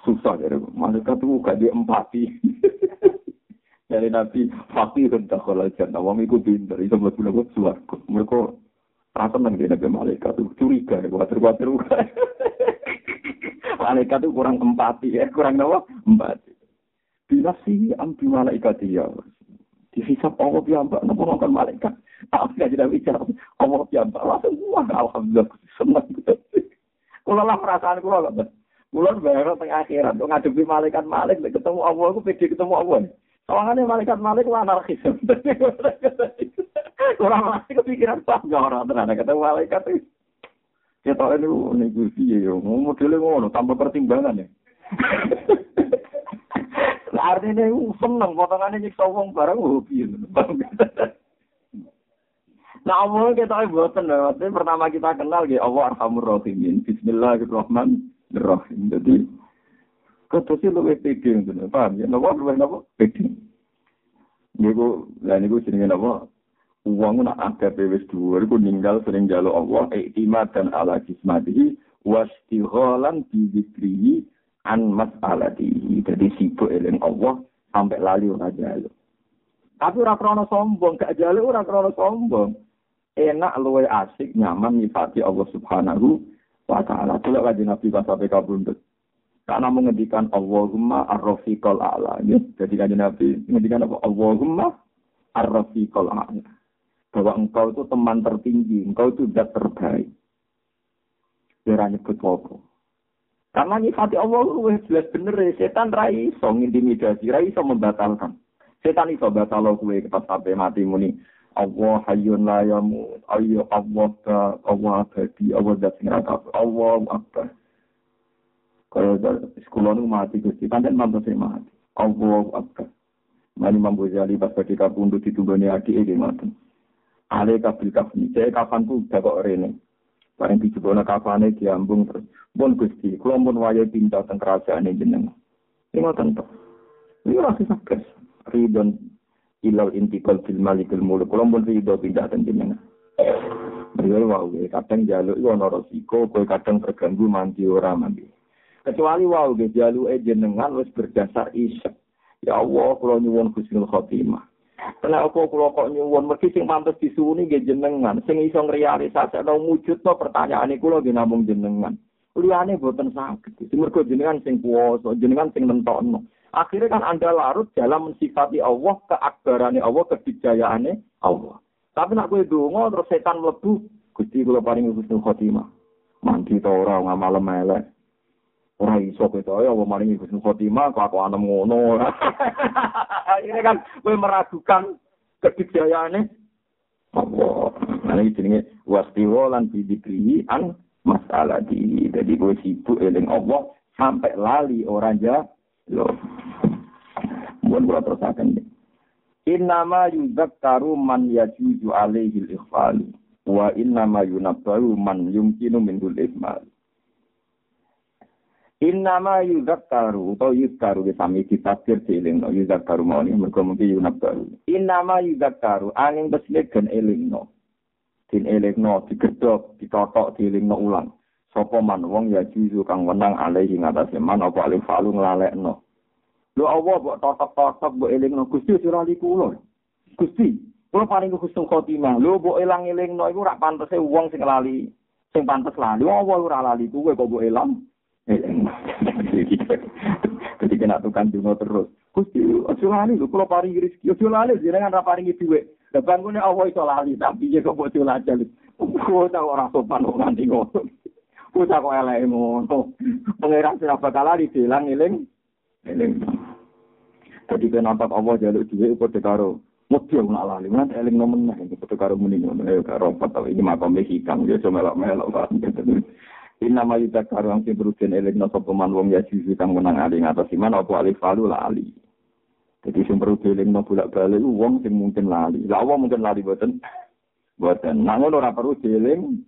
Susah ya, malaikat tuh gak empati. Dari Nabi, fakir dan takhalal jannah. Wong iku pinter, iso mlebu nang swarga. Mereka rasa nang Nabi malaikat tuh curiga, kuatir-kuatir. malaikat itu kurang empati ya, kurang apa? Empati. Bila sih ambi malaikat ya. Dihisap Allah piyambak, nopo nonton malaikat. Aku gak tidak bicara. Allah piyambak, langsung wah alhamdulillah seneng. Kulo lah perasaan kulo gak Kulo bayar tengah akhirat, untuk ngadepi malaikat malik, ketemu Allah, aku pede ketemu Allah. Soalnya malaikat malik itu anarkis. Kurang masih kepikiran pak, gak orang ternyata ketemu malaikat itu. Kita ini negosiasi ya, modelnya ngono, tanpa pertimbangan ya. Artinya itu seneng, potongannya nyiksa wong barang hobi. Nah, Allah kita buatan, maksudnya pertama kita kenal ya Allah Arhamur Rahimin. Bismillahirrahmanirrahim. Jadi, ketosnya lebih pede, paham ya? Napa napa? Pede. Niku, lah niku jenenge napa? Uang nak ada wis dua, iku ninggal sering jalo Allah iktimad dan ala kismatihi wastighalan bi dzikrihi an mas'alatihi. Jadi sibuk eling Allah sampai lali ora jalo. Tapi ora krana sombong, gak jalo ora krana sombong. Enak luwe asik nyaman nyifati Allah Subhanahu wa taala. Kula kanjeng Nabi pas sampai kabundut. Karena menghentikan Allahumma ar-rafiqal a'la. Jadi kanjeng Nabi menghentikan apa? Allahumma ar-rafiqal a'la bahwa engkau itu teman tertinggi, engkau itu sudah terbaik. Dia nyebut apa. Karena nyifati Allah itu jelas bener ya. Setan rai so intimidasi, rai so membatalkan. Setan iso batal gue pas sampai mati muni. Allah hayyun la yamut. Ayo Allah ka Allah abadi. Allah dat sing Allah akbar. Kalau sekolah nu mati Gusti, panten mantu mati. Allah akbar. Mani mampu jali pas ketika pundut ditunggoni adik ini mati. Ale kabil kafni, saya kafanku udah kok rene. Barang dijebona kafane diambung terus. Bon Gusti, kula mun waya pindah teng kerajaan jenengan. Ini ngoten to. Ini rasa sakit. Ridon ilal intikal fil malikul muluk. Kula mun ridho pindah teng jenengan. Beliau wau kadang jaluk iku ana resiko, kowe kadang terganggu mandi ora mandi. Kecuali wau ge jaluke jenengan wis berdasar isek. Ya Allah, kula nyuwun husnul khotimah. Kena apa kula kok nyuwun mergi sing pantes disuwuni nggih jenengan, sing iso ngrealisasakno wujudno pertanyaane kula nggih namung jenengan. Liyane boten saged. Mergo jenengan sing kuwasa, jenengan sing nentokno. Akhirnya kan Anda larut dalam mensifati Allah, keakbarane Allah, kebijayaane Allah. Tapi nak kowe donga terus setan mlebu, Gusti kula paringi husnul khotimah. Mandi ta ora ngamal elek. Ora iso kowe ya maringi husnul khotimah kelakuan ngono. Ini kan kowe meragukan kedikdayaane Allah. Nah iki jenenge wastiwa lan bidikri an masalah di. Jadi kowe sibuk eling Allah sampai lali orang ja lo. Mun kula terusaken. Innama yuzakkaru man yajuju alaihi al-ikhfalu wa innama yunabbaru man yumkinu minhul ihmal. Innama yuzak karu, atau yuzak karu, sami kita sikir cilin, no. yuzak karu mau nih, mereka mungkin yunak karu. Innama yuzak karu, angin besnik gen eling no. Din eling no, digedok, ditotok, diling no ulang. Sopo man wong ya jizu kang wenang alaihi ngatasi man, apa alih falu ngelalek no. Lu Allah buat totok-totok, buat eling no, gusti surali kulo. Gusti, kulo paling kusung khotimah, lu buat elang eling no, itu rak pantese wong sing lali. Sing pantes lali, Allah ora lali kuwe kok buat elang. Jadi kena tukang dungo terus. Gusti, ojo lali lho kula paringi rezeki. Ojo lali ra paringi dhuwit. Lah bangune Allah iso lali, tapi ya kok ojo lajal. Kok ta ora sopan nganti ngono. Kok tak kok eleke ngono. Pangeran sira bakal lali dilang eling. Eling. Jadi kenapa Allah jaluk dhuwit padha karo Mesti aku nak lali, mana eling nomen nah, ini foto karo muni ngono, ya karo apa ini makam hikam, ya cuma melok melok, Inna ma yudak karang sing berugen eling no sopeman wong ya jizu kang menang ali ngatas iman apa alif falu lali. Jadi sing perlu eling no bolak balik wong sing mungkin lali. Lah wong mungkin lali boten. Boten. Nangun ora perlu dieling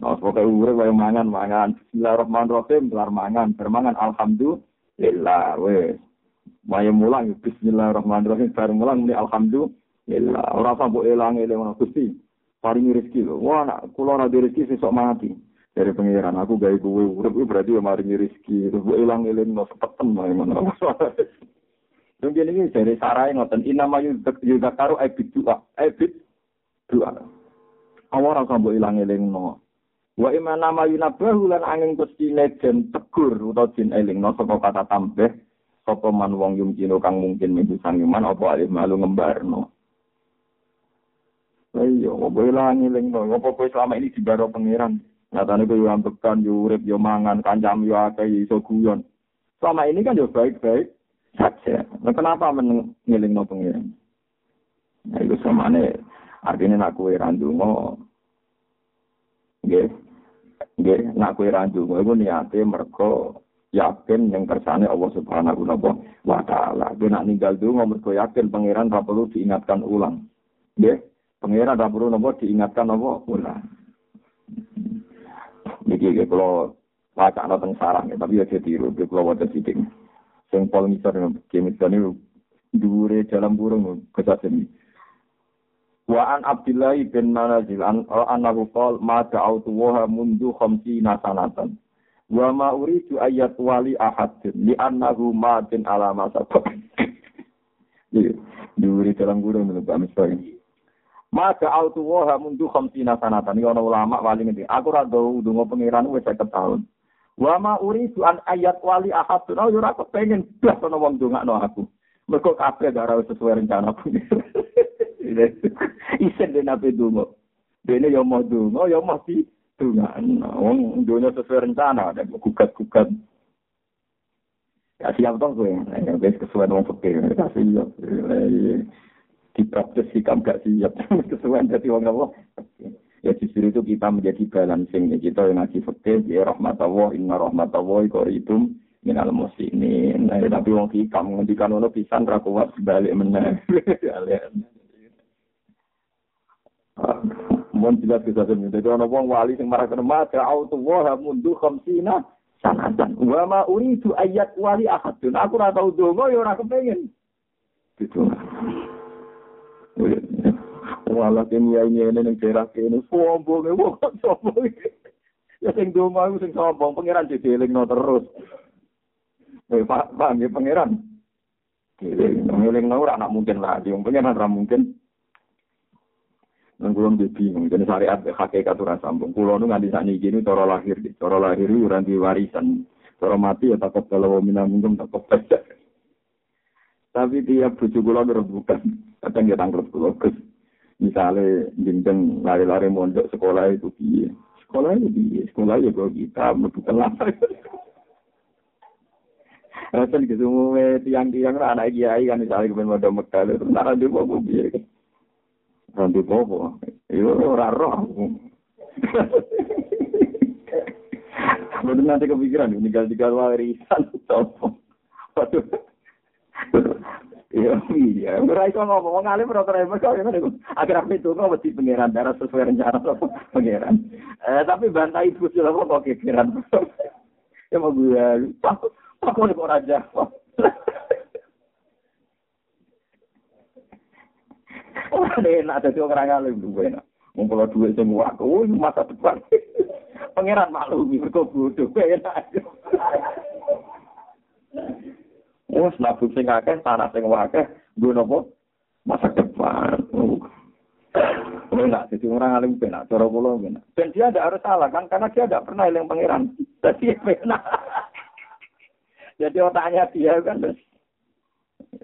Nah, pokoknya urip kaya mangan mangan. Bismillahirrahmanirrahim, kelar mangan, bermangan alhamdulillah wes. Maya mulang bismillahirrahmanirrahim, bar mulang muni alhamdulillah. Ora sampo elang elang Gusti. Paringi rezeki lho. Wah, nak kula ora rezeki sesuk mati. Dari pengiran aku gawe kuwe urip berarti ya maringi rezeki. Terus elang elang no sepeten maya ngono. Mungkin ini dari sarai ngoten inama yudakaru ebit doa, ebit doa. Awal rasa mbok ilang eling no. Wa ima nama yunabahu lan angin kustine den tegur utawa jin eling no saka kata tambah sapa man wong yumkino kang mungkin minggu sangiman apa alih malu ngembarno. Ayo, apa ilang eling no, apa selama ini dibaro pangeran. Nyatane kowe yo ambekan yo urip yo mangan kancam yo akeh iso guyon. Selama ini kan yo baik-baik saja. Nah, kenapa mengiling no pangeran? Nah, itu sama nih Artinya nak kue randungo, nggih, nggih, nak kue randungo itu niate mereka yakin yang kersane Allah Subhanahu wa taala. Dia nak ninggal dungo mereka yakin pangeran tak perlu diingatkan ulang. Nggih, pangeran tak perlu nopo diingatkan nopo ulang. Niki nggih kula wacana teng sarang tapi ya tiru, kula waca sithik. Sing pol ngisor kemit ini dure dalam burung kesasen Wa an Abdullah bin Manazil an annahu qol ma da'awtu wa mundu khamsina sanatan. Wa ma uridu ayat wali ahad li annahu matin ala masa. Iya, diuri dalam gurung itu Pak Misbah. Ma da'awtu wa mundu khamsina sanatan. Ini orang ulama wali ngerti. Aku rada ndonga pangeran wis 50 tahun. Wa ma uridu ayat wali ahad. Oh, ora pengen blas ana wong ndongakno aku. Mergo kabeh ora sesuai rencana Isen den ape donga. Dene yo mau donga, yo mau di donga. Wong dunya sesuai rencana, ada gugat-gugat. Ya siap dong gue, ya wis kesuwen wong fakir, kasih yo. Dipraktis sikam gak siap, kesuwen dadi wong apa. Ya justru itu kita menjadi balancing kita yang ngaji fakir, ya rahmatullah, inna rahmatullah, koridum, minal muslimin. Nah, tapi wong hikam ngendikan ono pisan ra kuat balik meneh. Mohon jelas bisa sini. Jadi orang wong wali yang marah kena mata auto wah mundu khamsina sanatan. Wa ma uridu ayat wali ahadun. Aku ora tau donga ya ora kepengin. Gitu. Wala kene ya ini ning daerah kene sombong e wong sombong. Ya sing donga iku sing sombong pangeran didelingno terus. Eh Pak, Pak, pangeran. Ngeling ora anak mungkin lah, pangeran ora mungkin. Nang kula bingung, jadi syariat hakikat ora sambung. Kula nu nganti sakniki ini cara lahir, cara lahir ora di warisan. Cara mati ya takut kalau minang minum takut. Tapi tiap bojo kula bukan, kadang ya tangkrut kula Gus. Misale lari-lari mondok sekolah itu piye? Sekolah itu piye? Sekolah ya kok kita mlebu kelas. Rasanya gitu, tiang-tiang anak kiai kan misalnya kepen mondok Mekah, terus nak ada apa piye? Rambut apa? Itu ora roh. Mungkin nanti kepikiran, tinggal-tinggal warisan. Waduh. Iya, iya. Ora iso ngomong alim ora terima kok ngene. Akhir aku itu kok mesti pangeran darah sesuai rencana apa pangeran. Eh tapi bantai ibu sila kok kepikiran. Ya mau gue. Aku kok raja. Ora enak dadi orang alim luwe enak. Ngumpul duit sing wae, oh masa depan. Pangeran malu mergo bodoh enak. Wes nabung sing akeh, tanah sing akeh, nggo napa? Masa depan. Enak, jadi orang alim benar, cara kula benar. Dan dia tidak harus salah kan, karena dia tidak pernah eling pangeran. Jadi benar. Jadi otaknya dia kan,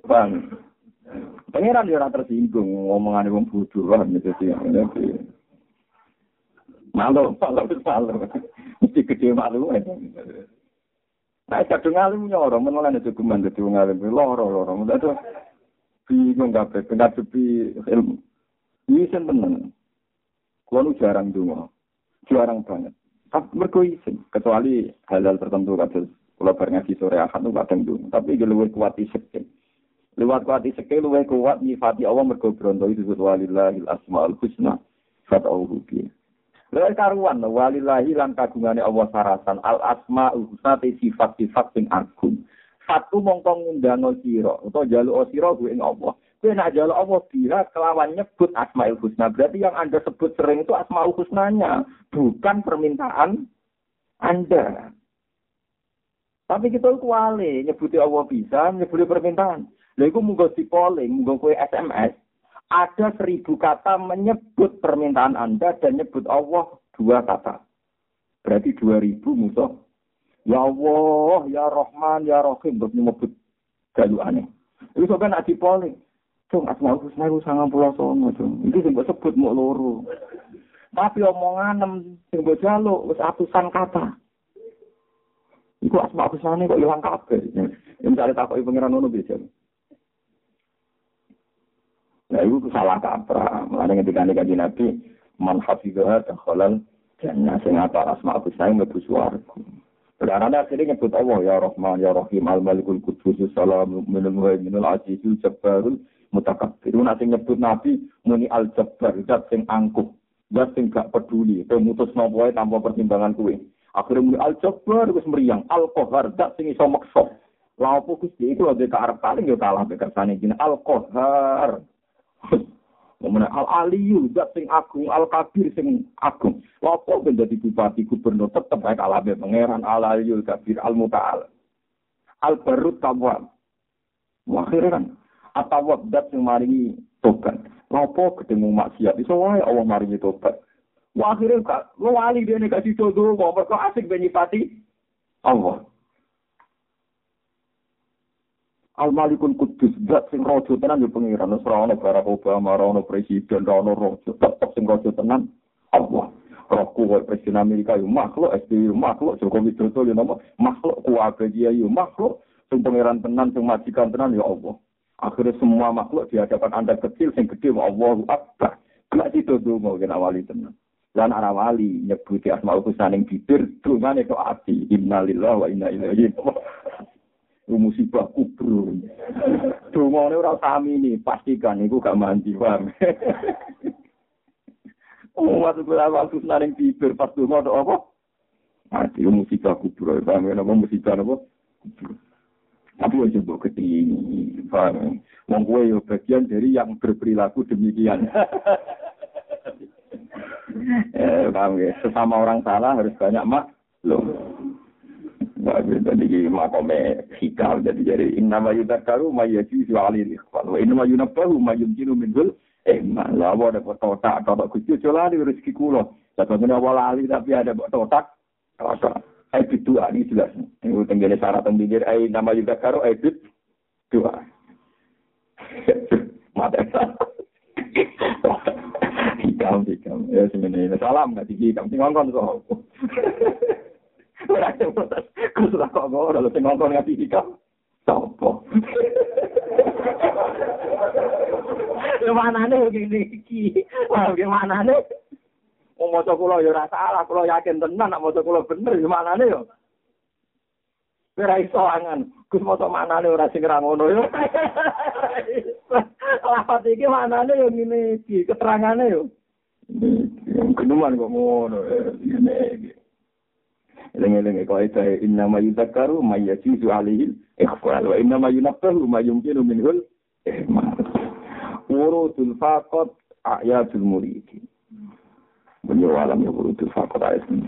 bang, Pangeran ya ora tersinggung ngomongane wong bodho wah gitu sih. Malu, malu, malu. Mesti gede malu. Nah, kadung alim nyoro, menulan itu guman jadi wong alim, loro, loro. Itu bingung kabeh, benar sepi ilmu. Ini sen tenan. Kulo jarang dungo, jarang banget. Tapi mergo kecuali hal-hal tertentu kados kula ngaji sore ahad nu kadang dungo. Tapi luwih kuat isin. Lewat kuat sekali luwih kuat nyifati Allah mergo bronto itu walillahil asmaul husna fatauhu bi. Lha karuan walillahi lan kagungane Allah sarasan al asma husna sifat-sifat sing agung. Satu mongko ngundang sira utawa jaluk sira kuwi ing Allah. Kowe nak jaluk Allah bila kelawan nyebut asmaul husna. Berarti yang Anda sebut sering itu asmaul husnanya, bukan permintaan Anda. Tapi kita kuali nyebuti Allah bisa, nyebuti permintaan. Lha iku munggo polling, munggo kowe SMS, ada seribu kata menyebut permintaan Anda dan nyebut Allah dua kata. Berarti dua ribu musuh. Ya Allah, ya Rahman, ya Rahim, untuk menyebut aneh. Itu sampai nak dipoling. Cung, asmaul husna itu sangat pulau sono, cung. Itu sing sebut mau loro. Tapi omongan sing mbok jaluk wis atusan kata. Iku asmaul husna kok ilang kabeh. Ya misalnya takoki pangeran ngono bisa. Nah, itu salah kaprah. Mulanya ketika kaji Nabi, man hafidhah dakhalal jannah sing apa asma aku saya mlebu swarga. Karena akhirnya nyebut Allah ya Rahman ya Rahim al Malikul Qudus salam minal muhaiminul azizul jabbarul mutakabbir. Nanti nyebut Nabi muni al jabbar zat sing angkuh, zat sing gak peduli, pemutus nopo tanpa pertimbangan kuwe. Akhirnya muni al jabbar wis meriang, al qahar zat sing iso maksa. Lah opo Gusti iku lho arep paling yo kalah kersane jeneng al qahar. Kemudian al aliyu zat sing agung, al kabir sing agung. Lapo menjadi bupati gubernur tetep baik ala pangeran al aliyu kabir al mutaal. Al barut tawab. Akhirnya kan atau zat sing maringi tobat. Lapo ketemu maksiat iso wae Allah maringi tobat. Wah akhirnya kak, lo wali dia nih kasih jodoh, mau mereka asik benyipati Allah. Al Malikul Kudus zat sing raja tenan yo pengiran wis ora ono Barack Obama, ora ono presiden, ora ono raja, tetep sing raja tenan Allah. Roku kok presiden Amerika yo makhluk, SBY yo makhluk, Jokowi Widodo yo nama makhluk, kuwabe dia yo makhluk, sing pengiran tenan, sing majikan tenan ya Allah. Akhirnya semua makhluk di hadapan Anda kecil, sing gede Allahu Akbar. Gak itu mau kena wali tenan. Dan arah wali nyebuti asmaul husna ning bibir, dungane kok ati. Innalillahi wa inna ilaihi musibah kubur. Dungane ora sami ini, pastikan iku gak mandi, paham. Oh, waktu kula waktu naring bibir pas donga tok apa? Mati musibah kubur, paham ya, apa musibah apa? Tapi wajib mbok ketini, paham. Wong kowe yo bagian dari yang berperilaku demikian. eh, paham ya, sesama orang salah harus banyak mak. Loh, Jadi makome hikal. Jadi jadi inna ma yudakaru ma yajuzu alil ikhwan. Wa inna ma yunabbahu ma yumkinu minhul eh malah ada totak. Totak kucu colali rezeki kulo. Sebabnya awal lali tapi ada totak. Totak ebit dua ini jelas. Ini tenggene syarat tenggene eh nama yudakaru ebit dua. Mata. Hikam hikam. Ya sebenarnya. Salam nggak hikam tinggal kan Ora sing protes. Kus ora kok ora lho sing ngomong ngati iki kok. Sopo? Manane ngene iki. Wah, manane? Wong maca kula ya ora salah, kula yakin tenan nek maca kula bener ya manane yo. Ora iso angan. Gus maca manane ora sing ra ngono yo. Lafat iki manane yo ngene iki, keterangane yo. Kenuman kok ngono. Ngene iki. Eling-eling kok itu inna ma yudakaru ma yajuzu alihil ikhfal wa inna ma yunaftahu ma yumkinu minhul ihmal. Urudul faqat ayatul muridi. Beliau alam ya urudul faqat ayat ini.